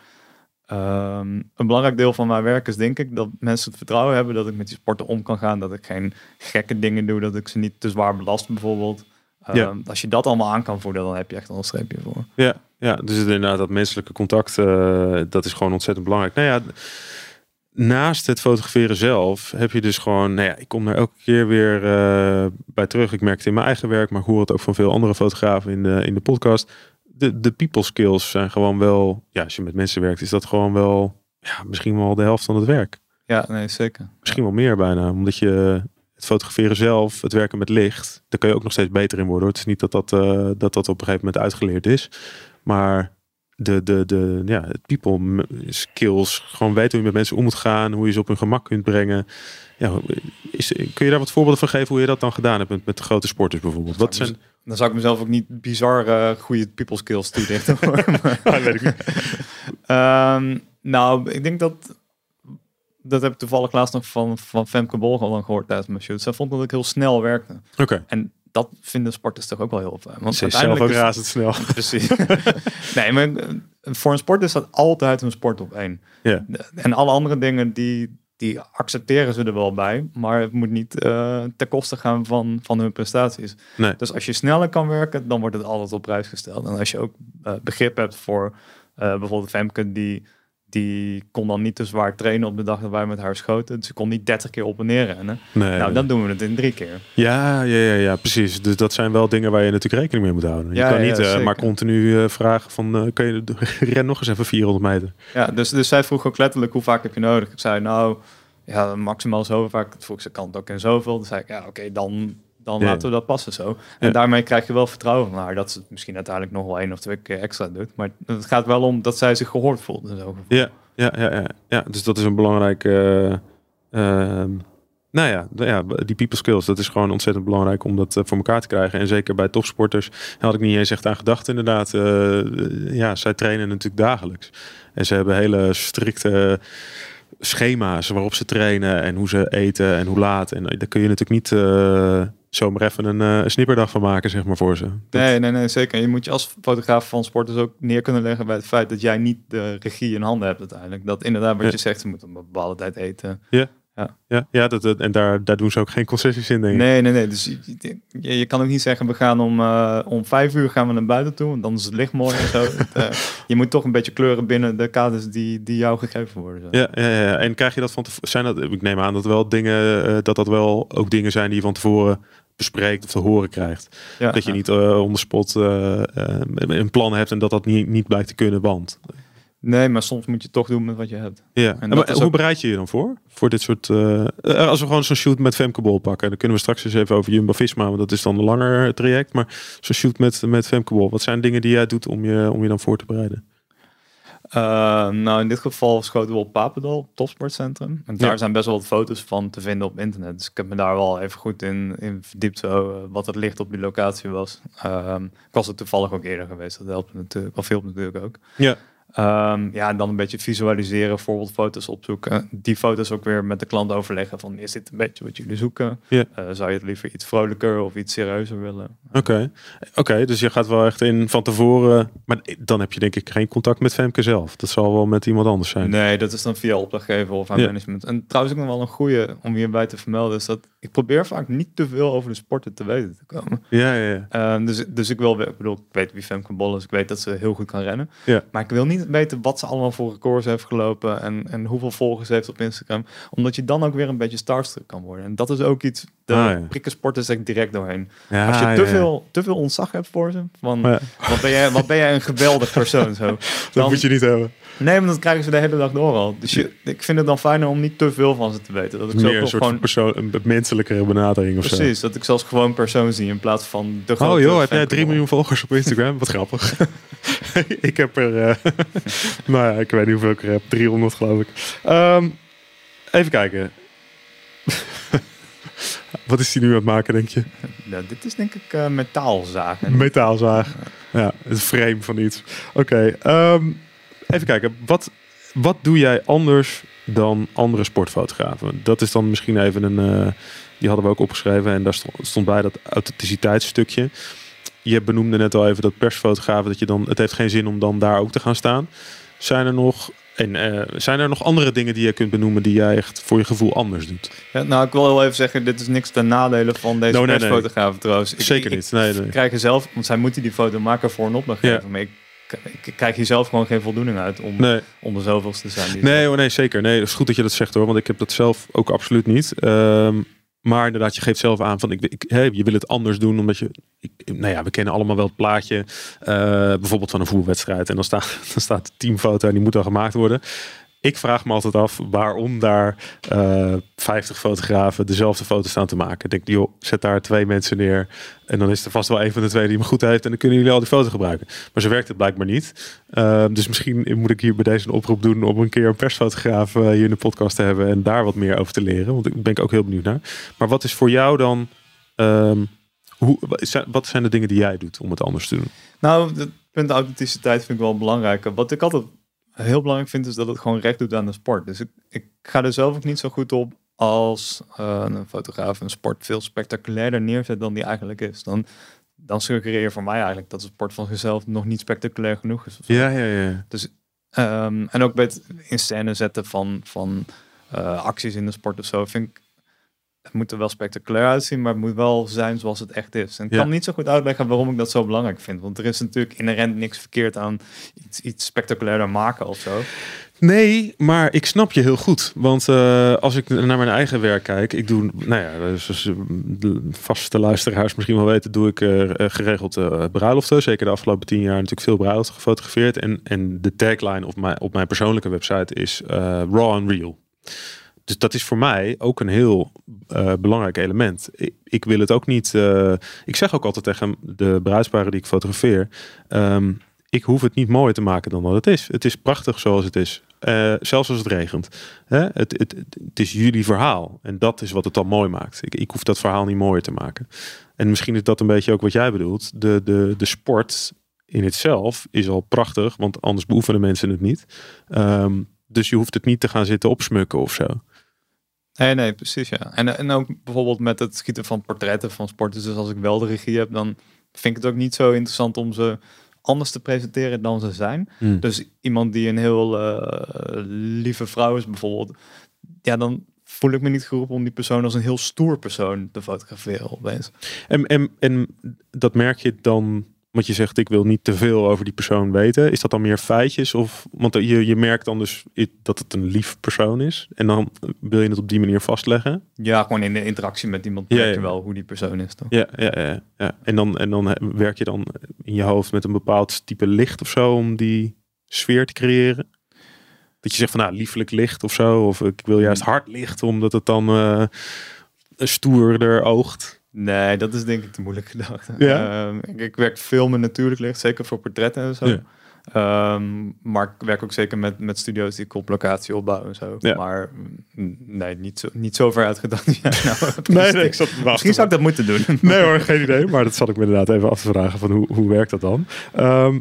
B: ehm, een belangrijk deel van mijn werk is denk ik dat mensen het vertrouwen hebben dat ik met die sporten om kan gaan. Dat ik geen gekke dingen doe, dat ik ze niet te zwaar belast bijvoorbeeld. Ehm,
A: Ja.
B: Als je dat allemaal aan kan voelen, dan heb je echt al een streepje voor.
A: Ja, ja, dus inderdaad dat menselijke contact, eh, dat is gewoon ontzettend belangrijk. Nou ja, naast het fotograferen zelf heb je dus gewoon, nou ja, ik kom daar elke keer weer eh, bij terug. Ik merk het in mijn eigen werk, maar ik hoor het ook van veel andere fotografen in de, in de podcast. de, de people skills zijn gewoon wel, ja, als je met mensen werkt, is dat gewoon wel, ja, misschien wel de helft van het werk.
B: Ja, nee, zeker.
A: Misschien wel meer bijna, omdat je het fotograferen zelf, het werken met licht, daar kun je ook nog steeds beter in worden. Het is niet dat dat, eh, dat, dat op een gegeven moment uitgeleerd is, maar de, de, de ja, het people skills, gewoon weten hoe je met mensen om moet gaan, hoe je ze op hun gemak kunt brengen. Ja, is, kun je daar wat voorbeelden van geven hoe je dat dan gedaan hebt met, met grote sporters bijvoorbeeld? Wat zijn...
B: Dan zou ik mezelf ook niet bizar eh, goede people skills toedichten. [LAUGHS] Maar-
A: weet ik niet.
B: Ehm, nou, ik denk dat... Dat heb ik toevallig laatst nog van, van Femke Bol al gehoord tijdens mijn shoot. Zij vond dat ik heel snel werkte.
A: Oké,
B: En dat vinden sporters toch ook wel heel fijn. Want
A: ze is zelf ook
B: uiteindelijk
A: razendsnel.
B: is- [LAUGHS] Precies. [LAUGHS] nee, maar eh, voor een sport is dat altijd een sport op één.
A: Ja.
B: En alle andere dingen, die, die accepteren ze er wel bij. Maar het moet niet eh ten koste gaan van, van hun prestaties.
A: Nee.
B: Dus als je sneller kan werken, dan wordt het altijd op prijs gesteld. En als je ook eh, begrip hebt voor bijvoorbeeld Femke, die, die kon dan niet te zwaar trainen op de dag dat wij met haar schoten. Dus ze kon niet 30 keer op en neer rennen.
A: Nee,
B: Nou, dan doen we het in drie keer.
A: Ja, ja, ja, ja, precies. Dus dat zijn wel dingen waar je natuurlijk rekening mee moet houden. Je
B: Ja,
A: kan niet eh, maar continu eh, vragen van, eh, kun je [LAUGHS] ren nog eens even 400 meter?
B: Ja, dus, dus zij vroeg ook letterlijk hoe vaak heb je nodig. Ik zei nou, ja, maximaal zo vaak. Vroeg ze, kan het ook in zoveel? Dan zei ik, ja, oké, dan, dan
A: Ja.
B: laten we dat passen zo. En
A: Ja.
B: daarmee krijg je wel vertrouwen van haar. Dat ze het misschien uiteindelijk nog wel één of twee keer extra doet. Maar het gaat wel om dat zij zich gehoord voelt. En zo.
A: Ja, ja, ja, ja, ja. Dus dat is een belangrijke... eh, ehm, nou ja, ja, die people skills, dat is gewoon ontzettend belangrijk om dat eh, voor elkaar te krijgen. En zeker bij topsporters had ik niet eens echt aan gedacht inderdaad. Eh, ja, zij trainen natuurlijk dagelijks. En ze hebben hele strikte schema's waarop ze trainen en hoe ze eten en hoe laat. En daar kun je natuurlijk niet zomaar even een, eh, een snipperdag van maken, zeg maar, voor ze. Dat-
B: Nee, nee, nee, zeker. Je moet je als fotograaf van sporters ook neer kunnen leggen bij het feit dat jij niet de regie in handen hebt uiteindelijk. Dat inderdaad wat
A: Ja.
B: je zegt, ze moeten een bepaalde tijd eten.
A: Ja, ja dat, dat- en daar, daar doen ze ook geen concessies in, denk ik.
B: Nee, nee, nee. Dus je, je, je kan ook niet zeggen, we gaan om, eh, om vijf uur gaan we naar buiten toe, want dan is het licht mooi en zo. [LAUGHS] Het, eh, je moet toch een beetje kleuren binnen de kaders die, die jou gegeven worden. Zo.
A: Ja, ja, ja. En krijg je dat van tevoren? Zijn dat, ik neem aan dat wel dingen, dat dat wel ook dingen zijn die van tevoren bespreekt of te horen krijgt.
B: Ja,
A: dat je
B: ja.
A: niet eh on the spot eh, eh, een plan hebt en dat dat niet, niet blijkt te kunnen, want.
B: Nee, maar soms moet je toch doen met wat je hebt.
A: Ja.
B: En
A: Maar hoe
B: ook-
A: bereid je je dan voor? Voor dit soort. als we gewoon zo'n shoot met Femke Bol pakken, dan kunnen we straks eens even over Jumbo Visma, want dat is dan een langer traject. Maar zo'n shoot met, met Femke Bol, wat zijn dingen die jij doet om je, om je dan voor te bereiden?
B: Eh, nou, in dit geval schoten we op Papendal, topsportcentrum. En daar
A: Ja.
B: zijn best wel wat foto's van te vinden op internet. Dus ik heb me daar wel even goed in, in verdiept, zo, eh, wat het licht op die locatie was. Ehm, ik was er toevallig ook eerder geweest, dat helpt natuurlijk, of hielp natuurlijk ook.
A: Ja.
B: Ehm, ja, en dan een beetje visualiseren, voorbeeldfoto's opzoeken. Die foto's ook weer met de klant overleggen van, is dit een beetje wat jullie zoeken? Eh, zou je het liever iets vrolijker of iets serieuzer willen?
A: Oké, oké, dus je gaat wel echt in van tevoren. Maar dan heb je denk ik geen contact met Femke zelf. Dat zal wel met iemand anders zijn.
B: Nee, dat is dan via opdrachtgever of aan management. En trouwens ook nog wel een goede om hierbij te vermelden... is dat ik probeer vaak niet te veel over de sporten te weten te komen.
A: Ja, ja, ja.
B: Ehm, dus, dus ik wil, ik bedoel, ik weet wie Femke Bol is. Ik weet dat ze heel goed kan rennen.
A: Ja.
B: Maar ik wil niet weten wat ze allemaal voor records heeft gelopen... en, en hoeveel volgers heeft op Instagram. Omdat je dan ook weer een beetje starstruck kan worden. En dat is ook iets... De
A: Ah, ja.
B: echt direct doorheen.
A: ja
B: Als je te,
A: ja.
B: veel, te veel ontzag hebt voor ze... van wat, ben jij, wat ben jij een geweldig persoon zo... [LAUGHS]
A: dat
B: Dan-
A: moet je niet hebben.
B: Nee, maar dat krijgen ze de hele dag door al. Dus je, ik vind het dan fijner om niet te veel van ze te weten. Dat ik zo
A: Meer een soort
B: gewoon...
A: persoon, een menselijkere benadering of zo.
B: Precies, dat ik zelfs gewoon persoon zie in plaats van de grote
A: Oh joh, heb jij
B: Femke
A: 3
B: Bol.
A: miljoen volgers op Instagram? Wat grappig. [LAUGHS] [LAUGHS] ik heb er, eh, [LAUGHS] nou ja, ik weet niet hoeveel ik er heb. 300 geloof ik. Ehm, even kijken. [LAUGHS] Wat is hij nu aan het maken, denk je?
B: Ja, dit is denk ik eh metaalzagen.
A: Metaalzaag. Ja, het frame van iets. Oké, ehm, even kijken. Wat, wat doe jij anders dan andere sportfotografen? Dat is dan misschien even een... eh, die hadden we ook opgeschreven en daar stond, stond bij dat authenticiteitsstukje. Je benoemde net al even dat persfotografen, dat je dan... Het heeft geen zin om dan daar ook te gaan staan. Zijn er nog... En eh, zijn er nog andere dingen die je kunt benoemen die jij echt voor je gevoel anders doet?
B: Ja, nou, ik wil heel even zeggen, dit is niks ten nadele van deze
A: No, nee, nee.
B: persfotografen trouwens. Ik-
A: Zeker
B: ik-
A: niet. Nee, nee.
B: Ik krijg er zelf, want zij moeten die foto maken voor een opdrachtgever.
A: Ja.
B: Maar ik, ik krijg hier zelf gewoon geen voldoening uit om,
A: Nee.
B: om de zoveelste te zijn.
A: Nee, hoor, nee, zeker. Nee, het is goed dat je dat zegt hoor, want ik heb dat zelf ook absoluut niet. Ehm, Maar inderdaad, je geeft zelf aan van ik, ik je wil het anders doen. Omdat je, nou ja, we kennen allemaal wel het plaatje. eh, bijvoorbeeld van een voetbalwedstrijd. En dan staat, [LAUGHS] dan staat de teamfoto en die moet dan gemaakt worden. Ik vraag me altijd af waarom daar eh 50 fotografen dezelfde foto staan te maken. Ik denk, joh, zet daar twee mensen neer. En dan is er vast wel een van de twee die hem goed heeft. En dan kunnen jullie al die foto gebruiken. Maar zo werkt het blijkbaar niet. Uh, dus misschien moet ik hier bij deze een oproep doen om een keer een persfotograaf uh, hier in de podcast te hebben. En daar wat meer over te leren. Want ik ben ik ook heel benieuwd naar. Maar wat is voor jou dan... Um, hoe, wat zijn de dingen die jij doet om het anders te doen?
B: Nou, het punt authenticiteit vind ik wel belangrijk. Wat ik altijd heel belangrijk vind, is dat het gewoon recht doet aan de sport. Dus ik, ik ga er zelf ook niet zo goed op als uh, een fotograaf een sport veel spectaculairder neerzet dan die eigenlijk is. Dan, dan suggereer je voor mij eigenlijk dat de sport van zichzelf nog niet spectaculair genoeg is.
A: Ja, ja, ja.
B: Dus, um, en ook bij het in scène zetten van, van uh, acties in de sport of zo, vind ik het moet er wel spectaculair uitzien, maar het moet wel zijn zoals het echt is. En ik ja. kan niet zo goed uitleggen waarom ik dat zo belangrijk vind. Want er is natuurlijk inherent niks verkeerd aan iets, iets spectaculairder maken of zo.
A: Nee, maar ik snap je heel goed. Want uh, als ik naar mijn eigen werk kijk, ik doe, nou ja, zoals de vaste luisteraars misschien wel weten, doe ik uh, geregeld uh, bruiloften. Zeker de afgelopen tien jaar natuurlijk veel bruiloften gefotografeerd. En, en de tagline op mijn, op mijn persoonlijke website is raw and real. Dus dat is voor mij ook een heel uh, belangrijk element. Ik, wil het ook niet. Uh, ik zeg ook altijd tegen de bruidsparen die ik fotografeer. Um, ik hoef het niet mooier te maken dan wat het is. Het is prachtig zoals het is. Uh, zelfs als het regent. Het, het, het, is jullie verhaal. En dat is wat het dan mooi maakt. Ik, hoef dat verhaal niet mooier te maken. En misschien is dat een beetje ook wat jij bedoelt. De, de, de sport in het zelf is al prachtig. Want anders beoefenen mensen het niet. Um, dus je hoeft het niet te gaan zitten opsmukken of zo.
B: Nee, nee, precies ja. En, en ook bijvoorbeeld met het schieten van portretten van sporters. Dus als ik wel de regie heb, dan vind ik het ook niet zo interessant om ze anders te presenteren dan ze zijn.
A: Hmm.
B: Dus iemand die een heel uh, lieve vrouw is bijvoorbeeld, ja, dan voel ik me niet geroepen om die persoon als een heel stoer persoon te fotograferen opeens.
A: En, en, en dat merk je dan want je zegt, ik wil niet te veel over die persoon weten. Is dat dan meer feitjes? Of, want je, je merkt dan dus dat het een lief persoon is. En dan wil je het op die manier vastleggen?
B: Ja, gewoon in de interactie met iemand
A: Ja,
B: merk je wel hoe die persoon is. Toch?
A: Ja, ja, ja, ja. En, dan, en dan werk je dan in je hoofd met een bepaald type licht of zo om die sfeer te creëren? Dat je zegt van nou, liefelijk licht of zo. Of ik wil juist hard licht, omdat het dan eh stoerder oogt.
B: Nee, dat is denk ik te moeilijk gedacht. [LAUGHS]
A: Ja?
B: Ehm, ik, ik werk veel met natuurlijk licht, zeker voor portretten en zo.
A: Ja.
B: Ehm, maar ik werk ook zeker met, met studio's die ik op locatie opbouwen en zo.
A: Ja.
B: Maar mm, nee, niet zo, niet zo ver uitgedacht. Ja, [LAUGHS] nou,
A: Nee, nee, ik zat.
B: Misschien zou ik dat moeten doen.
A: Nee hoor, geen idee. Maar dat zat ik me inderdaad even af te vragen van hoe, hoe werkt dat dan? Ehm,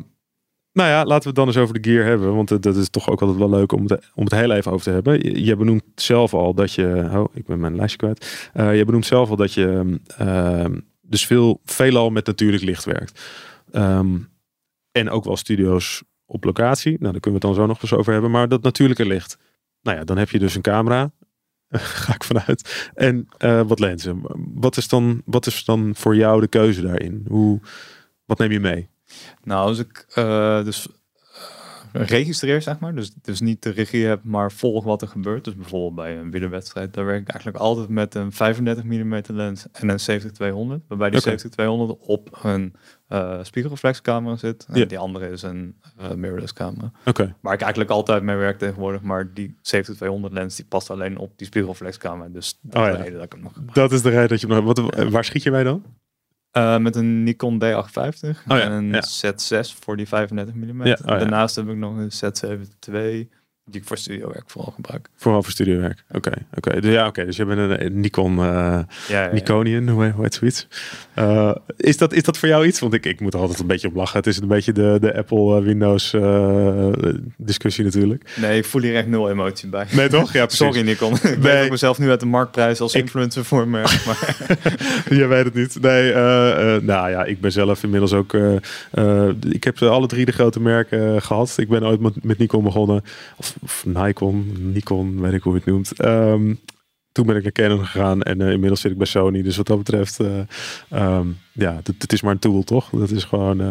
A: nou ja, laten we het dan eens over de gear hebben. Want dat is toch ook altijd wel leuk om het, om het heel even over te hebben. Je, je benoemt zelf al dat je... Oh, ik ben mijn lijstje kwijt. Eh, je benoemt zelf al dat je ehm, dus veel, veelal met natuurlijk licht werkt. Ehm, en ook wel studio's op locatie. Nou, daar kunnen we het dan zo nog eens over hebben. Maar dat natuurlijke licht. Nou ja, dan heb je dus een camera. [LAUGHS] Ga ik vanuit. En eh, wat lenzen. Wat is, dan, wat is dan voor jou de keuze daarin? Hoe, wat neem je mee?
B: Nou, als ik eh, dus eh, registreer, zeg maar, dus, dus niet de regie heb, maar volg wat er gebeurt. Dus bijvoorbeeld bij een wielerwedstrijd, daar werk ik eigenlijk altijd met een 35 mm lens en een 70-200. Waarbij die. 70-200 op een eh spiegelreflexcamera zit. En die andere is een mirrorless camera.
A: Oké.
B: Waar ik eigenlijk altijd mee werk tegenwoordig, maar die 70-200 lens die past alleen op die spiegelreflexcamera. Dus dat
A: Oh ja.
B: de reden dat ik hem nog.
A: Dat is de reden dat je... hem nog- Wat, waar schiet je mij dan?
B: Eh, met een Nikon D850
A: ja,
B: en een
A: ja.
B: Z6 voor die 35 mm.
A: Ja, oh.
B: Daarnaast heb ik nog een Z7 II die ik voor studiowerk vooral gebruik.
A: Vooral voor studiowerk. Oké, oké. Dus ja, oké. Dus je bent een, een Nikon, eh
B: Ja, ja,
A: Nikonian, hoe, hoe heet zoiets? Eh, is, dat, is dat voor jou iets? Want ik, ik moet er altijd een beetje op lachen. Het is een beetje de, de Apple eh, Windows eh, discussie natuurlijk.
B: Nee, ik voel hier echt nul emotie bij.
A: Nee, toch? Ja, [LAUGHS] precies.
B: Sorry Nikon. ik
A: Nee.
B: weet ook mezelf nu uit de marktprijs als
A: Ik-
B: influencer voor me. [LAUGHS] Maar
A: Je weet het niet. Nee, eh, eh, nou ja, ik ben zelf inmiddels ook. eh, eh, ik heb alle drie de grote merken eh, gehad. Ik ben ooit met, met Nikon begonnen. Of, of Nikon, Nikon, weet ik hoe je het noemt. Ehm, toen ben ik naar Canon gegaan en eh, inmiddels zit ik bij Sony. Dus wat dat betreft, eh, ehm, ja, het, is maar een tool, toch? Dat is gewoon. eh,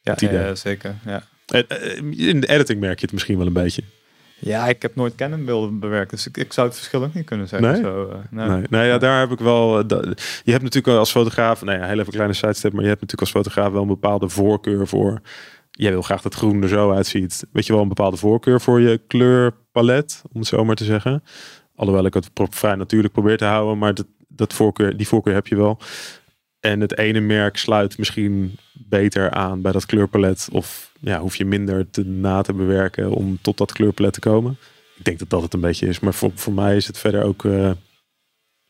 B: ja,
A: Het idee.
B: ja, zeker. Ja.
A: in de editing merk je het misschien wel een beetje.
B: Ja, ik heb nooit Canon-beelden bewerkt, dus ik, ik zou het verschil ook niet kunnen zeggen.
A: Nee?
B: Zo, nee.
A: Nee, nou ja, daar heb ik wel. Da, je hebt natuurlijk als fotograaf, nou ja, heel even kleine sidestep, maar je hebt natuurlijk als fotograaf wel een bepaalde voorkeur voor. Jij wil graag dat groen er zo uitziet. Weet je wel, een bepaalde voorkeur voor je kleurpalet, om het zo maar te zeggen. Alhoewel ik het vrij natuurlijk probeer te houden, maar dat, dat voorkeur, die voorkeur heb je wel. En het ene merk sluit misschien beter aan bij dat kleurpalet. Of ja, hoef je minder te na te bewerken om tot dat kleurpalet te komen. Ik denk dat dat het een beetje is. Maar voor, voor mij is het verder ook. Uh,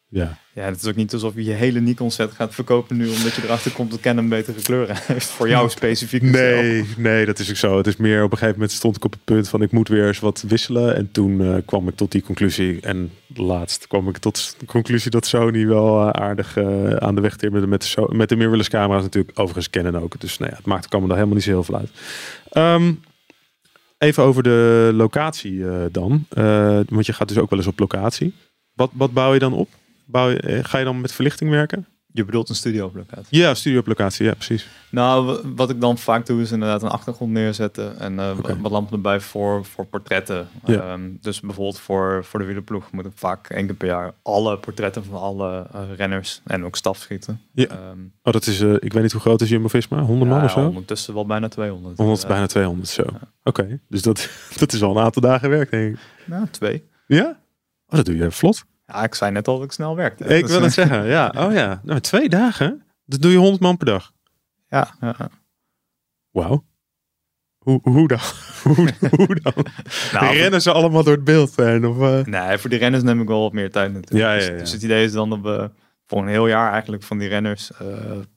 A: ja.
B: ja, het is ook niet alsof je je hele Nikon set gaat verkopen nu. Omdat je erachter komt dat Canon betere kleuren heeft. Voor jou specifiek.
A: Nee, nee, dat is ook zo. Het is meer op een gegeven moment stond ik op het punt van ik moet weer eens wat wisselen. En toen uh, kwam ik tot die conclusie. En laatst kwam ik tot de conclusie dat Sony wel uh, aardig uh, aan de weg timmerde met de, so met de mirrorless camera's natuurlijk. Overigens kennen ook. Dus nou ja, het maakt er helemaal niet zo heel veel uit. Um, even over de locatie dan. want je gaat dus ook wel eens op locatie. Wat, wat bouw je dan op? Bouw je, ga je dan met verlichting werken?
B: Je bedoelt een studio op locatie?
A: Ja, studio op locatie, ja precies.
B: Nou, wat ik dan vaak doe is inderdaad een achtergrond neerzetten en uh, okay. wat lampen erbij voor, voor portretten.
A: Ja.
B: Um, dus bijvoorbeeld voor, voor de wielerploeg moet ik vaak één keer per jaar alle portretten van alle uh, renners en ook staf schieten.
A: Ja. Um, oh, dat is, uh, ik weet niet hoe groot is Jumbo-Visma? 100 man
B: ja,
A: of zo?
B: Ondertussen wel bijna 200.
A: 100, bijna 200, zo. Ja. Oké, okay. dus dat, [LAUGHS] dat is al een aantal dagen werk, denk ik.
B: Nou, twee.
A: Ja? Oh, dat doe je vlot.
B: Ja, ik zei net al dat ik snel werkte.
A: Ik dus, wil het zeggen, ja. [LAUGHS] Oh ja, nou, twee dagen? Dat doe je 100 man per dag?
B: Ja. ja.
A: Wauw. Hoe, hoe dan? [LAUGHS] hoe, hoe dan? [LAUGHS] nou, rennen ze allemaal door het beeld? Of, uh...
B: Nee, voor die renners neem ik wel wat meer tijd natuurlijk.
A: Ja, ja,
B: dus,
A: ja.
B: dus het idee is dan dat we voor een heel jaar eigenlijk van die renners uh,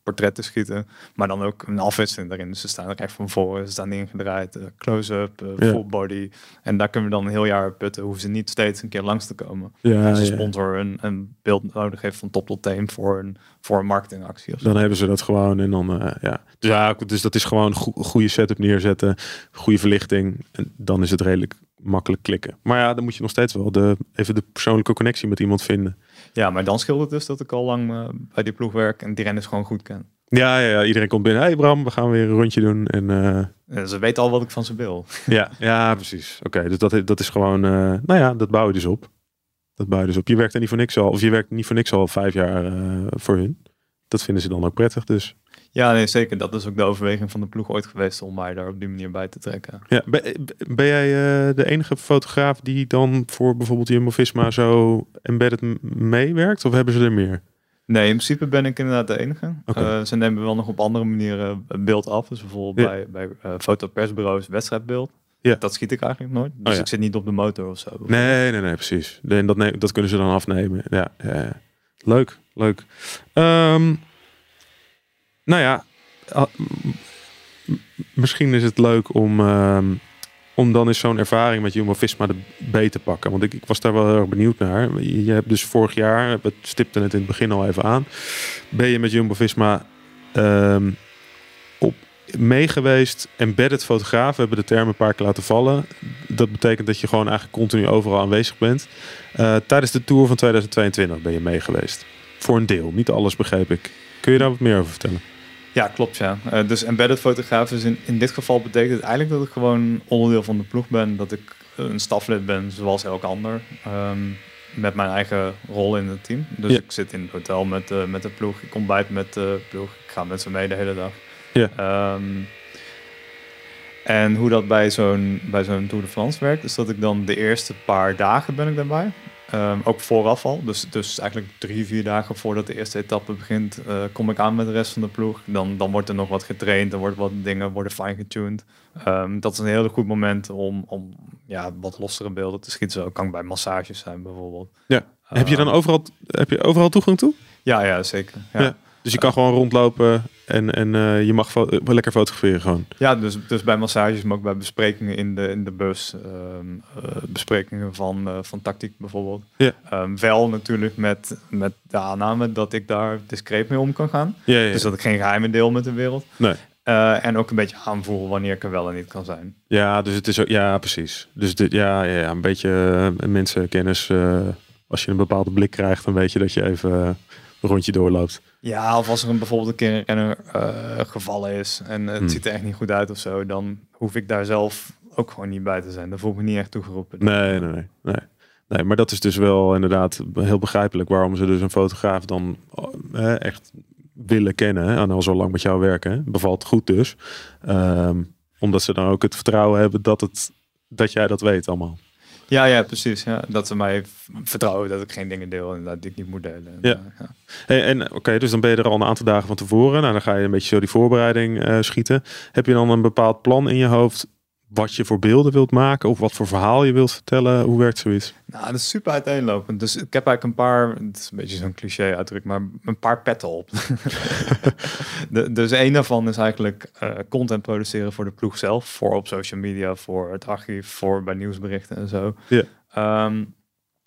B: portretten schieten. Maar dan ook een afwisseling daarin. Dus ze staan er echt van voor, ze staan ingedraaid, uh, close-up, uh,
A: Ja.
B: full body. En daar kunnen we dan een heel jaar putten. Hoeven ze niet steeds een keer langs te komen.
A: Ja,
B: Als een
A: ja.
B: sponsor een, een beeld nodig heeft van top tot teen voor een, voor een marketingactie.
A: Dan hebben ze dat gewoon en dan, eh, ja. Dus, ja. Dus dat is gewoon go goede setup neerzetten, goede verlichting. En dan is het redelijk makkelijk klikken. Maar ja, dan moet je nog steeds wel de, even de persoonlijke connectie met iemand vinden.
B: Ja, maar dan scheelt het dus dat ik al lang uh, bij die ploeg werk en die renners gewoon goed ken.
A: Ja, ja, ja, iedereen komt binnen. Hey Bram, we gaan weer een rondje doen. En, uh,
B: ja, ze weten al wat ik van ze wil. [LAUGHS]
A: ja, ja, precies. Oké, okay, dus dat, dat is gewoon, uh, nou ja, dat bouw je dus op. Dat bouw je dus op. Je werkt er niet voor niks al, of je werkt niet voor niks al vijf jaar voor hun. Dat vinden ze dan ook prettig, dus.
B: Ja, nee, zeker. Dat is ook de overweging van de ploeg ooit geweest om mij daar op die manier bij te trekken.
A: Ja, ben, ben jij uh, de enige fotograaf die dan voor bijvoorbeeld Jumbo-Visma zo embedded meewerkt? Of hebben ze er meer?
B: Nee, in principe ben ik inderdaad de enige.
A: Okay.
B: Uh, ze nemen wel nog op andere manieren beeld af. Dus bijvoorbeeld ja. bij, bij uh, fotopersbureaus wedstrijdbeeld.
A: Ja.
B: Dat schiet ik eigenlijk nooit. Dus
A: oh, ja.
B: ik zit niet op de motor of zo.
A: Nee, nee, nee, precies. En dat, nee, dat kunnen ze dan afnemen. Ja, ja. leuk, leuk. Um, nou ja, misschien is het leuk om, uh, om dan eens zo'n ervaring met Jumbo-Visma erbij te pakken. Want ik, ik, was daar wel heel erg benieuwd naar. Je hebt dus vorig jaar, we stipten het in het begin al even aan, ben je met Jumbo-Visma um, op meegeweest. Embedded fotograaf, we hebben de term een paar keer laten vallen. Dat betekent dat je gewoon eigenlijk continu overal aanwezig bent. Uh, tijdens de Tour van 2022 ben je meegeweest. Voor een deel, niet alles begreep ik. Kun je daar wat meer over vertellen?
B: Ja, klopt ja. Uh, dus embedded fotograaf is in, in dit geval betekent het eigenlijk dat ik gewoon onderdeel van de ploeg ben. Dat ik een staflid ben zoals elk ander. Um, met mijn eigen rol in het team. Dus
A: Ja.
B: ik zit in het hotel met, uh, met de ploeg. Ik ontbijt met de ploeg. Ik ga met ze mee de hele dag.
A: Ja.
B: Ehm, en hoe dat bij zo'n, bij zo'n Tour de France werkt, is dat ik dan de eerste paar dagen ben ik daarbij. Um, ook vooraf al. Dus, dus eigenlijk drie, vier dagen voordat de eerste etappe begint, uh, kom ik aan met de rest van de ploeg. Dan, dan wordt er nog wat getraind, er wordt wat dingen worden fine-getuned. Um, dat is een heel goed moment om, om ja, wat lossere beelden te schieten. Zo kan ik bij massages zijn bijvoorbeeld.
A: Ja. heb je dan
B: Um,
A: overal, heb je overal toegang toe?
B: Ja, ja, zeker. Ja.
A: Ja. Dus je kan gewoon rondlopen en, en uh, je mag fo wel lekker fotograferen gewoon.
B: Ja, dus, dus bij massages, maar ook bij besprekingen in de, in de bus. Um, uh, besprekingen van, uh, van tactiek bijvoorbeeld.
A: Ja.
B: Um, wel natuurlijk met, met de aanname dat ik daar discreet mee om kan gaan.
A: Ja, ja.
B: Dus dat ik geen geheimen deel met de wereld.
A: Nee.
B: Uh, en ook een beetje aanvoelen wanneer ik er wel en niet kan zijn.
A: Ja, dus het is ook, ja, precies. Dus dit, ja, ja, ja, een beetje uh, mensenkennis. Uh, als je een bepaalde blik krijgt, dan weet je dat je even een rondje doorloopt.
B: Ja, of als er een, bijvoorbeeld een keer een renner uh, gevallen is en het hmm. ziet er echt niet goed uit of zo, dan hoef ik daar zelf ook gewoon niet bij te zijn. Daar voel ik me niet echt toegeroepen.
A: Nee, nee, nee, nee. Nee, maar dat is dus wel inderdaad heel begrijpelijk waarom ze dus een fotograaf dan eh, echt willen kennen hè, en al zo lang met jou werken. Hè. Bevalt goed dus. Ehm, omdat ze dan ook het vertrouwen hebben dat, het, dat jij dat weet allemaal.
B: Ja, ja, precies. Ja. Dat ze mij vertrouwen dat ik geen dingen deel en dat ik niet moet delen. En,
A: Ja.
B: ja.
A: Hey, en oké, dus dan ben je er al een aantal dagen van tevoren. Nou, dan ga je een beetje zo die voorbereiding eh, schieten. Heb je dan een bepaald plan in je hoofd wat je voor beelden wilt maken of wat voor verhaal je wilt vertellen? Hoe werkt zoiets?
B: Nou, dat is super uiteenlopend. Dus ik heb eigenlijk een paar, het is een beetje zo'n cliché uitdruk, maar een paar petten op. [LAUGHS] de, dus één daarvan is eigenlijk eh, content produceren voor de ploeg zelf, voor op social media, voor het archief, voor bij nieuwsberichten en zo.
A: Ja.
B: Ehm,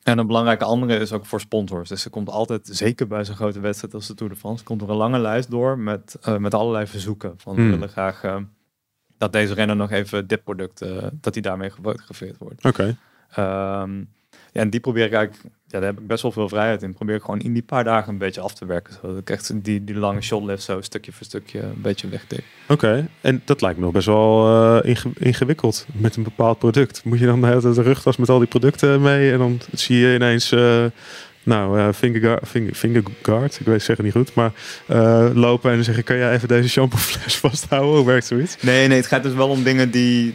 B: en een belangrijke andere is ook voor sponsors. Dus er komt altijd, zeker bij zo'n grote wedstrijd als de Tour de France, komt er een lange lijst door met, eh, met allerlei verzoeken. Van
A: Hmm.
B: we willen graag eh, dat deze renner nog even dit product, eh, dat hij daarmee gefotografeerd wordt.
A: Oké.
B: Ehm, ja, en die probeer ik eigenlijk, ja, daar heb ik best wel veel vrijheid in. Probeer ik gewoon in die paar dagen een beetje af te werken. Zodat ik echt die, die lange shotlist zo stukje voor stukje een beetje wegtik.
A: Oké, en dat lijkt me nog best wel eh, inge- ingewikkeld met een bepaald product. Moet je dan de rugtas met al die producten mee en dan zie je ineens, eh, nou, eh fingerguard, finger, ik weet zeggen niet goed, maar eh, lopen en zeggen, kan jij even deze shampoofles [LAUGHS] vasthouden? Hoe werkt zoiets?
B: Nee, nee, het gaat dus wel om dingen die...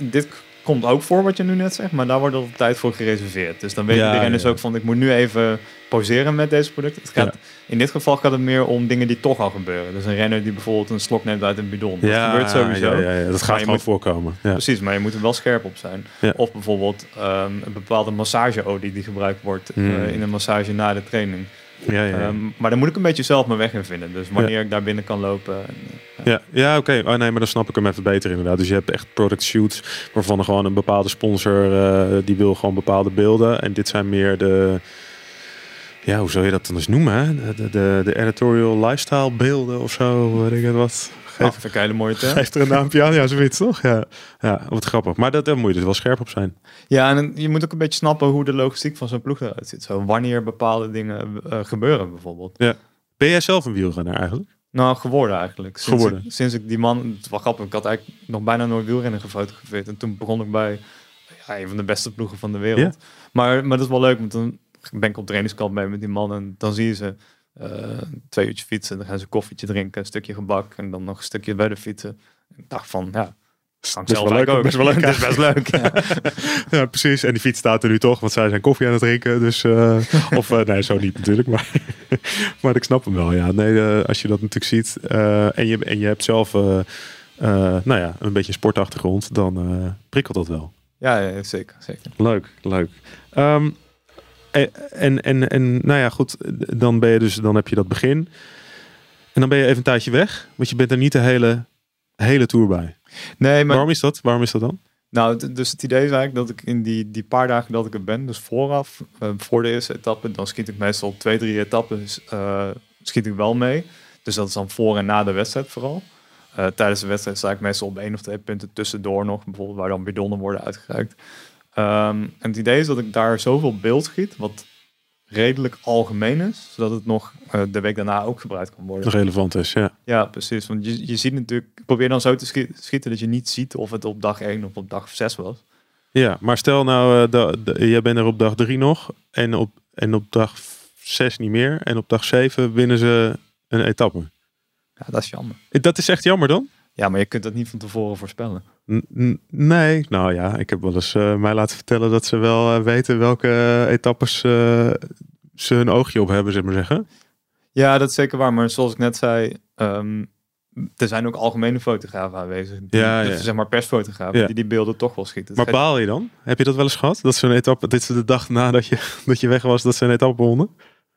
B: Dit komt ook voor wat je nu net zegt, maar daar wordt al tijd voor gereserveerd. Dus dan weet
A: Ja,
B: iedereen dus ook van, ik moet nu even poseren met deze producten. Het gaat, In dit geval gaat het meer om dingen die toch al gebeuren. Dus een renner die bijvoorbeeld een slok neemt uit een bidon. Dat gebeurt sowieso.
A: Ja, ja, ja, dat gaat gewoon
B: moet-
A: voorkomen. Ja.
B: Precies, maar je moet er wel scherp op zijn. Of bijvoorbeeld ehm, een bepaalde massageolie die gebruikt wordt
A: Hmm.
B: eh, in een massage na de training.
A: Ja, ja, ja.
B: Ehm, maar daar moet ik een beetje zelf mijn weg in vinden. Dus wanneer ik daar binnen kan lopen. En, eh,
A: Ja, ja oké. Oh nee, maar dan snap ik hem even beter inderdaad. Dus je hebt echt product shoots waarvan er gewoon een bepaalde sponsor eh, die wil gewoon bepaalde beelden. En dit zijn meer de, ja, hoe zou je dat dan eens noemen? Hè? De, de, de editorial lifestyle beelden of zo, weet ik het wat.
B: Oh,
A: Geef,
B: ik een hele mooie term.
A: geef er een naampje aan, ja, zoiets toch? Ja, ja wat grappig. Maar dat, daar moet je dus wel scherp op zijn.
B: Ja, en je moet ook een beetje snappen hoe de logistiek van zo'n ploeg eruit ziet. Zo, wanneer bepaalde dingen eh, gebeuren bijvoorbeeld.
A: Ben jij zelf een wielrenner eigenlijk?
B: Nou, geworden eigenlijk. Sinds,
A: Geworden.
B: Ik, sinds ik die man... Het wel grappig. Ik had eigenlijk nog bijna nooit wielrennen gefotografeerd. En toen begon ik bij ja, een van de beste ploegen van de wereld. Maar, maar dat is wel leuk, want dan ben ik op trainingskamp mee met die man. En dan zie je ze twee uurtjes fietsen. Dan gaan ze een koffietje drinken, een stukje gebak. En dan nog een stukje verder fietsen. Ik dacht van, ja...
A: Best
B: zelf
A: wel leuk,
B: ook.
A: best wel [LAUGHS] leuk
B: Het is best leuk, [LAUGHS] ja.
A: Ja, precies. En die fiets staat er nu toch, want zij zijn koffie aan het drinken. Dus, eh, of eh, nee, zo niet natuurlijk. Maar, [LAUGHS] maar ik snap hem wel. Ja, nee, eh, als je dat natuurlijk ziet eh, en, je, en je hebt zelf, eh, eh, nou ja, een beetje een sportachtergrond, dan eh, prikkelt dat wel.
B: Ja, ja, zeker, zeker.
A: Leuk, leuk. Ehm, en, en, en, en nou ja, goed, dan ben je dus, dan heb je dat begin. En dan ben je even een tijdje weg, want je bent er niet de hele, hele tour bij.
B: Nee, maar
A: Waarom is dat? Waarom is dat dan?
B: Nou, dus het idee is eigenlijk dat ik in die, die paar dagen dat ik er ben, dus vooraf, eh, voor de eerste etappe, dan schiet ik meestal op twee, drie etappes, eh, schiet ik wel mee. Dus dat is dan voor en na de wedstrijd vooral. Eh, tijdens de wedstrijd sta ik meestal op één of twee punten tussendoor nog, bijvoorbeeld waar dan bidonnen worden uitgereikt. Ehm, en het idee is dat ik daar zoveel beeld schiet, wat redelijk algemeen is, zodat het nog eh, de week daarna ook gebruikt kan worden.
A: Relevant is, ja.
B: Ja, precies. Want je, je ziet natuurlijk, probeer dan zo te schi- schieten dat je niet ziet of het op dag 1 of op dag 6 was.
A: Ja, maar stel nou, eh, da- da- jij bent er op dag drie nog en op, en op dag zes niet meer. En op dag zeven winnen ze een etappe.
B: Ja, dat is jammer.
A: Dat is echt jammer dan?
B: Ja, maar je kunt dat niet van tevoren voorspellen.
A: N- nee, nou ja, ik heb wel eens eh, mij laten vertellen dat ze wel eh, weten welke eh, etappes ze hun oogje op hebben, zeg maar zeggen.
B: Ja, dat is zeker waar. Maar zoals ik net zei, ehm, er zijn ook algemene fotografen aanwezig. Die,
A: Ja,
B: dus
A: ja.
B: Zeg maar persfotografen,
A: Ja.
B: die die beelden toch wel schieten.
A: Maar
B: gaat-
A: baal je dan? Heb je dat wel eens gehad? Dat ze een etappe, dit is de dag nadat je, [LAUGHS] dat je weg was, dat ze een etappe wonnen?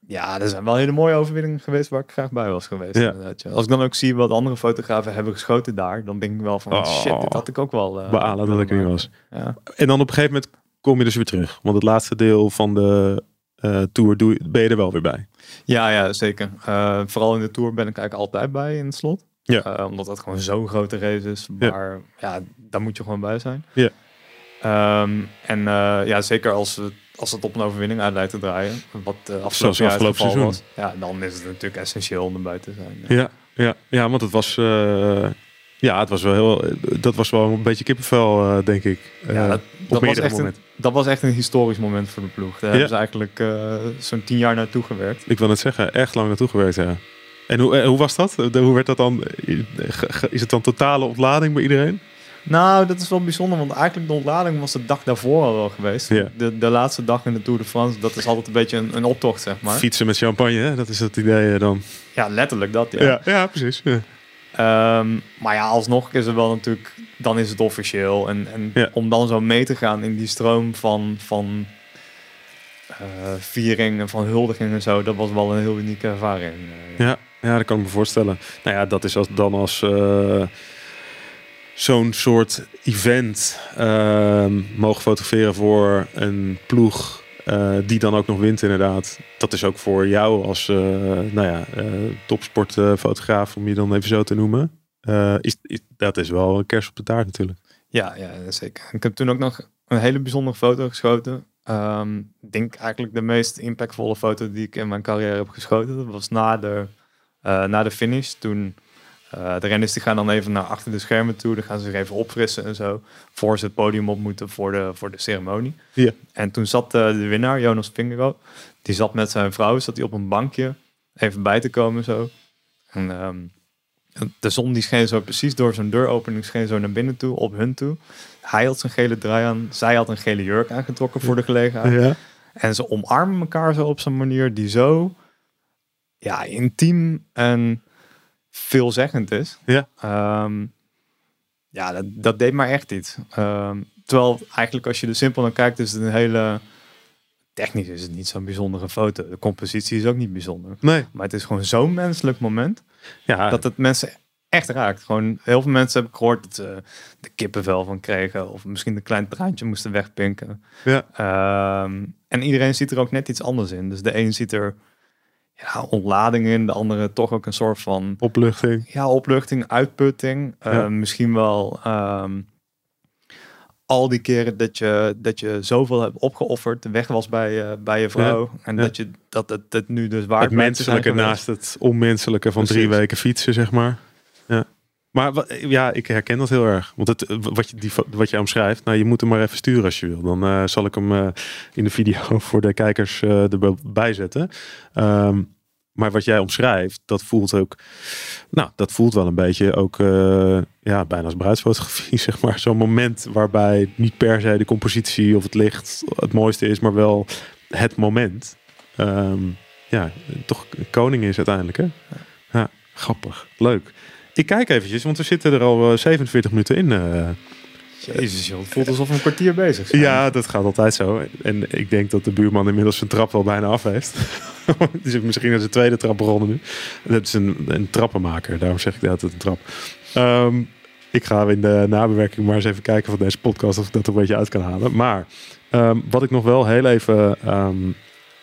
B: Ja, er zijn wel hele mooie overwinningen geweest waar ik graag bij was geweest.
A: Ja.
B: inderdaad, ja. Als ik dan ook zie wat andere fotografen hebben geschoten daar, dan denk ik wel van
A: Oh.
B: shit, dit had ik ook wel.
A: Balen dat ik er niet was.
B: Ja.
A: En dan op een gegeven moment kom je dus weer terug. Want het laatste deel van de eh, tour doe, je- ben je er wel weer bij.
B: Ja, ja, zeker. Eh, vooral in de Tour ben ik eigenlijk altijd bij in het slot.
A: Ja.
B: Omdat dat gewoon zo'n grote race is.
A: Ja.
B: Maar ja, daar moet je gewoon bij zijn.
A: Ja.
B: Ehm, en ja, zeker als, we, als het op een overwinning uit lijkt te draaien. Wat uh, afgelopen
A: afgelopen seizoen.
B: was. Ja, dan is het natuurlijk essentieel om erbij te zijn. Ja.
A: Ja, ja, want het was... eh, Ja, het was wel heel, dat was wel een beetje kippenvel, uh, denk ik. Uh,
B: ja, dat, dat was echt een, dat was echt een historisch moment voor de ploeg. Daar ja. hebben ze eigenlijk zo'n tien jaar naartoe gewerkt.
A: Ik wil het zeggen, echt lang naartoe gewerkt, ja. En hoe, hoe was dat? Hoe werd dat dan? Is het dan totale ontlading bij iedereen?
B: Nou, dat is wel bijzonder, want eigenlijk de ontlading was de dag daarvoor al wel geweest.
A: Ja.
B: De, de laatste dag in de Tour de France, dat is altijd een beetje een, een optocht, zeg maar.
A: Fietsen met champagne, hè? dat is het idee dan.
B: Ja, letterlijk dat, ja.
A: Ja, ja precies. Ja.
B: Um, maar ja, alsnog is het wel natuurlijk, dan is het officieel. En, en om dan zo mee te gaan in die stroom van, van eh viering en van huldiging en zo, dat was wel een heel unieke ervaring. eh.
A: Ja, ja, dat kan ik me voorstellen. Nou ja, dat is als, dan als eh, zo'n soort event ehm, mogen fotograferen voor een ploeg eh, die dan ook nog wint inderdaad. Dat is ook voor jou als eh, nou ja, eh, topsportfotograaf, om je dan even zo te noemen. Is, is, dat is wel een kers op de taart natuurlijk.
B: Ja, ja, zeker. Ik heb toen ook nog een hele bijzondere foto geschoten. Ehm, Ik denk eigenlijk de meest impactvolle foto die ik in mijn carrière heb geschoten. Dat was na de, na de finish. Toen eh, de renners die gaan dan even naar achter de schermen toe. Dan gaan ze zich even opfrissen en zo. Voor ze het podium op moeten voor de, voor de ceremonie.
A: Ja.
B: En toen zat eh, de winnaar, Jonas Fingero. Die zat met zijn vrouw, zat hij op een bankje. Even bij te komen zo. En ehm, de zon die scheen zo precies door zijn deuropening, scheen zo naar binnen toe, op hun toe. Hij had zijn gele draai aan, zij had een gele jurk aangetrokken voor de gelegenheid.
A: Ja.
B: En ze omarmen elkaar zo op zo'n manier die zo ja, intiem en veelzeggend is.
A: Ja.
B: Ehm, ja, dat, dat deed maar echt iets. Ehm, terwijl eigenlijk als je er simpel naar kijkt, is het een hele... Technisch is het niet zo'n bijzondere foto. De compositie is ook niet bijzonder.
A: Nee.
B: Maar het is gewoon zo'n menselijk moment
A: Ja,
B: dat het mensen echt raakt. Gewoon heel veel mensen heb ik gehoord dat ze de kippenvel van kregen. Of misschien een klein traantje moesten wegpinken.
A: Ja.
B: Ehm, en iedereen ziet er ook net iets anders in. Dus de een ziet er ja, ontlading in. De andere toch ook een soort van
A: opluchting.
B: ja, opluchting, uitputting.
A: Ja.
B: Eh, Misschien wel ehm, al die keren dat je, dat je zoveel hebt opgeofferd. Weg was bij, je bij je vrouw. En dat, je, dat het, het nu dus waard
A: Het menselijke naast het onmenselijke van drie weken fietsen, zeg maar. Ja. Maar ja, ik herken dat heel erg. Want het, wat, je, die, wat je omschrijft, nou, je moet hem maar even sturen als je wil. Dan eh, zal ik hem eh, in de video [LAUGHS] voor de kijkers eh, erbij zetten. Ehm, maar wat jij omschrijft, dat voelt ook, nou, dat voelt wel een beetje ook, eh, ja, bijna als bruidsfotografie, [LAUGHS] zeg maar. Zo'n moment waarbij niet per se de compositie of het licht het mooiste is, maar wel het moment. Ehm, ja, toch koning is uiteindelijk, hè? Ja, grappig. Leuk. Ik kijk eventjes, want we zitten er al eh, 47 minuten in. eh.
B: Jezus joh, het voelt alsof we een kwartier bezig zijn.
A: ja, dat gaat altijd zo. En ik denk dat de buurman inmiddels zijn trap wel bijna af heeft. [LAUGHS] Die is misschien aan zijn tweede trap begonnen nu. Dat is een, een trappenmaker, daarom zeg ik dat het een trap. Ehm, ik ga in de nabewerking maar eens even kijken van deze podcast of ik dat een beetje uit kan halen. Maar ehm, wat ik nog wel heel even ehm,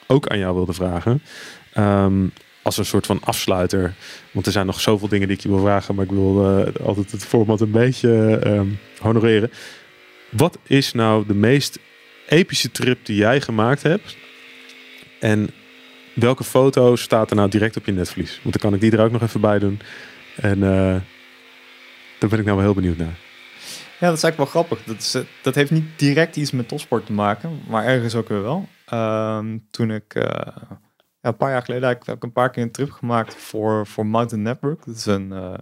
A: ook aan jou wilde vragen. Als een soort van afsluiter. Want er zijn nog zoveel dingen die ik je wil vragen. Maar ik wil eh, altijd het format een beetje ehm, honoreren. Wat is nou de meest epische trip die jij gemaakt hebt? En welke foto staat er nou direct op je netvlies? Want dan kan ik die er ook nog even bij doen. En eh, daar ben ik nou wel heel benieuwd naar.
B: Ja, dat is eigenlijk wel grappig. Dat, is, eh, dat heeft niet direct iets met topsport te maken, maar ergens ook weer wel. Ehm, toen ik ja, een paar jaar geleden heb ik- heb ik een paar keer een trip gemaakt voor, voor Mountain Network. Dat is een eh,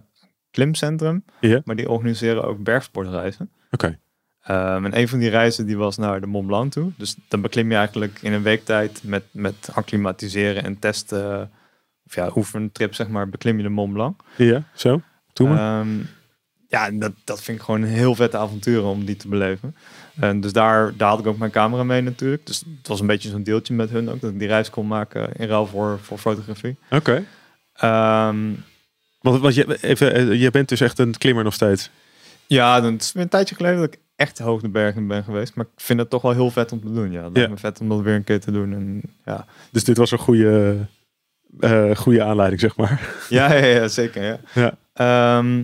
B: klimcentrum, maar die organiseren ook bergsportreizen.
A: Oké.
B: Ehm, en een van die reizen die was naar de Mont Blanc toe. Dus dan beklim je eigenlijk in een week tijd met, met acclimatiseren en testen, of ja, oefentrip zeg maar, beklim je de Mont Blanc.
A: Ja, zo. Doe maar.
B: Ehm, ja, dat, dat vind ik gewoon een heel vette avonturen om die te beleven. En dus daar, daar had ik ook mijn camera mee natuurlijk. Dus het was een beetje zo'n deeltje met hun ook, dat ik die reis kon maken in ruil voor, voor fotografie.
A: Oké.
B: Ehm,
A: Want, want je, even, eh, je bent dus echt een klimmer nog steeds.
B: ja, dan, het is een tijdje geleden dat ik echt hoog de bergen ben geweest. Maar ik vind het toch wel heel vet om te doen. Ja, lijkt
A: Ja.
B: me vet om dat weer een keer te doen. En, ja.
A: Dus dit was een goede, eh, goede aanleiding, zeg maar.
B: Ja, ja, ja, zeker. Ja.
A: Ja.
B: Ehm,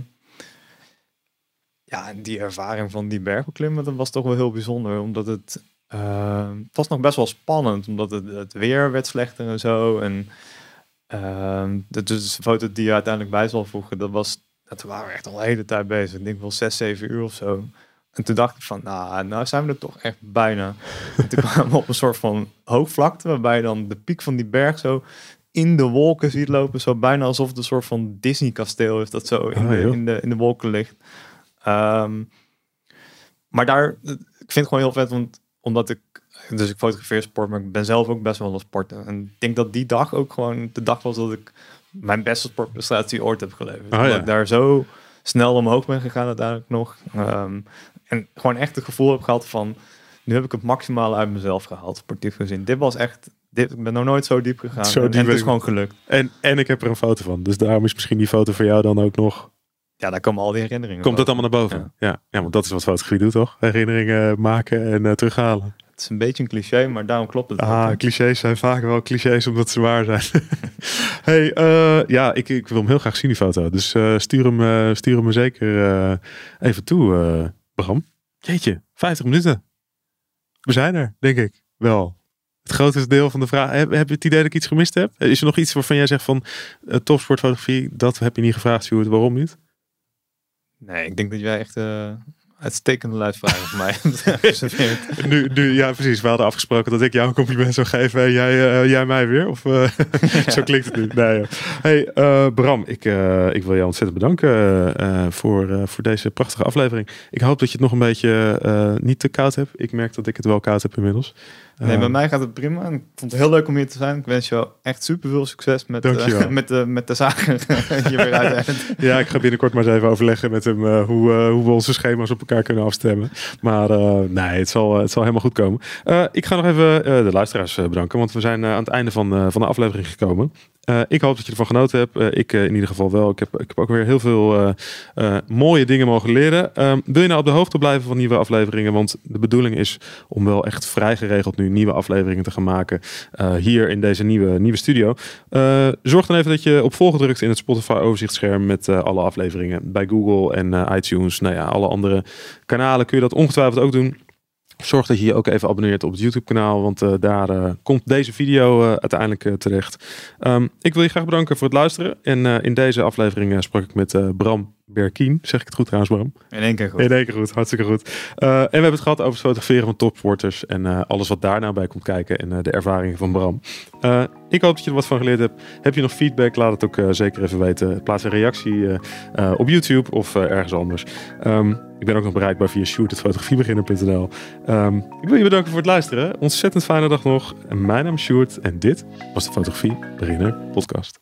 B: ja, en die ervaring van die bergbeklimmen, dat was toch wel heel bijzonder. Omdat het, ehm, het was nog best wel spannend. Omdat het, het weer werd slechter en zo. En de, dus de foto die je uiteindelijk bij zal voegen, dat was Dat waren we echt al een hele tijd bezig. Ik denk wel zes, zeven uur of zo. En toen dacht ik van, nou, nou zijn we er toch echt bijna. [LAUGHS] en toen kwamen we op een soort van hoogvlakte, waarbij je dan de piek van die berg zo in de wolken ziet lopen. Zo bijna alsof het een soort van Disney kasteel is dat zo in,
A: Oh,
B: de, in, de, in de wolken ligt. Ehm, maar daar, ik vind het gewoon heel vet, want omdat ik, dus ik fotografeer sport, maar ik ben zelf ook best wel een sporter. En ik denk dat die dag ook gewoon de dag was dat ik mijn beste sportprestatie ooit heb geleverd.
A: Oh, ja.
B: ik daar zo snel omhoog ben gegaan uiteindelijk nog. Ehm, en gewoon echt het gevoel heb gehad van, nu heb ik het maximale uit mezelf gehaald, sportief gezien. Dit was echt, dit, ik ben nog nooit zo diep gegaan.
A: Zo
B: en,
A: diep
B: en het is gewoon gelukt.
A: En, en ik heb er een foto van. Dus daarom is misschien die foto van jou dan ook nog...
B: Ja, daar komen al die herinneringen
A: Komt dat allemaal naar boven? Ja. ja. want dat is wat fotografie doet, toch? Herinneringen maken en eh, terughalen.
B: Het is een beetje een cliché, maar daarom klopt het.
A: Ah, clichés zijn vaak wel clichés omdat ze waar zijn. [LAUGHS] hey, eh, ja, ik, ik wil hem heel graag zien, die foto. Dus eh, stuur, hem, stuur hem me zeker even toe, Bram. Jeetje, 50 minuten. We zijn er, denk ik. Wel. Het grootste deel van de vraag. Heb, heb je het idee dat ik iets gemist heb? Is er nog iets waarvan jij zegt van topsportfotografie, dat heb je niet gevraagd, Stuart, waarom niet?
B: Nee, ik denk dat jij echt eh uitstekende luidvragen voor mij. [LAUGHS]
A: Nu, nu, ja, precies. We hadden afgesproken dat ik jou een compliment zou geven en jij, eh, jij mij weer. Of, eh, [LAUGHS] Zo klinkt het nu. Nee, ja. hey, eh, Bram, ik, eh, ik wil jou ontzettend bedanken voor, eh, voor deze prachtige aflevering. Ik hoop dat je het nog een beetje eh, niet te koud hebt. Ik merk dat ik het wel koud heb inmiddels.
B: Nee, bij mij gaat het prima. Ik vond het heel leuk om hier te zijn. Ik wens je echt super veel succes met, [LAUGHS] met, de, met de zaken.
A: Ja, ik ga binnenkort maar eens even overleggen met hem hoe, hoe we onze schema's op elkaar kunnen afstemmen. Maar eh, nee, het zal, het zal helemaal goed komen. Eh, ik ga nog even eh, de luisteraars eh, bedanken, want we zijn eh, aan het einde van, eh, van de aflevering gekomen. Eh, ik hoop dat je ervan genoten hebt. Eh, ik eh, in ieder geval wel. Ik heb, ik heb ook weer heel veel mooie dingen mogen leren. Ehm, wil je nou op de hoogte blijven van nieuwe afleveringen? Want de bedoeling is om wel echt vrij geregeld nu nieuwe afleveringen te gaan maken. hier in deze nieuwe, nieuwe studio. Zorg dan even dat je op volgen drukt in het Spotify overzichtsscherm met alle afleveringen. Bij Google en iTunes. Nou ja, alle andere kanalen kun je dat ongetwijfeld ook doen. Zorg dat je je ook even abonneert op het YouTube kanaal, want eh, daar eh, komt deze video eh, uiteindelijk terecht. Ehm, ik wil je graag bedanken voor het luisteren. En in deze aflevering sprak ik met Bram Berkien. Zeg ik het goed trouwens, Bram?
B: In één keer goed.
A: In één keer goed, hartstikke goed. Eh, en we hebben het gehad over het fotograferen van topsporters en eh, alles wat daar nou bij komt kijken en eh, de ervaringen van Bram. Ik hoop dat je er wat van geleerd hebt. Heb je nog feedback? Laat het ook zeker even weten. Plaats een reactie op YouTube of ergens anders. Ehm, ik ben ook nog bereikbaar via shoot.fotografiebeginner.nl. Ehm, ik wil je bedanken voor het luisteren. Ontzettend fijne dag nog. En mijn naam is Sjoerd en dit was de Fotografie Beginner podcast.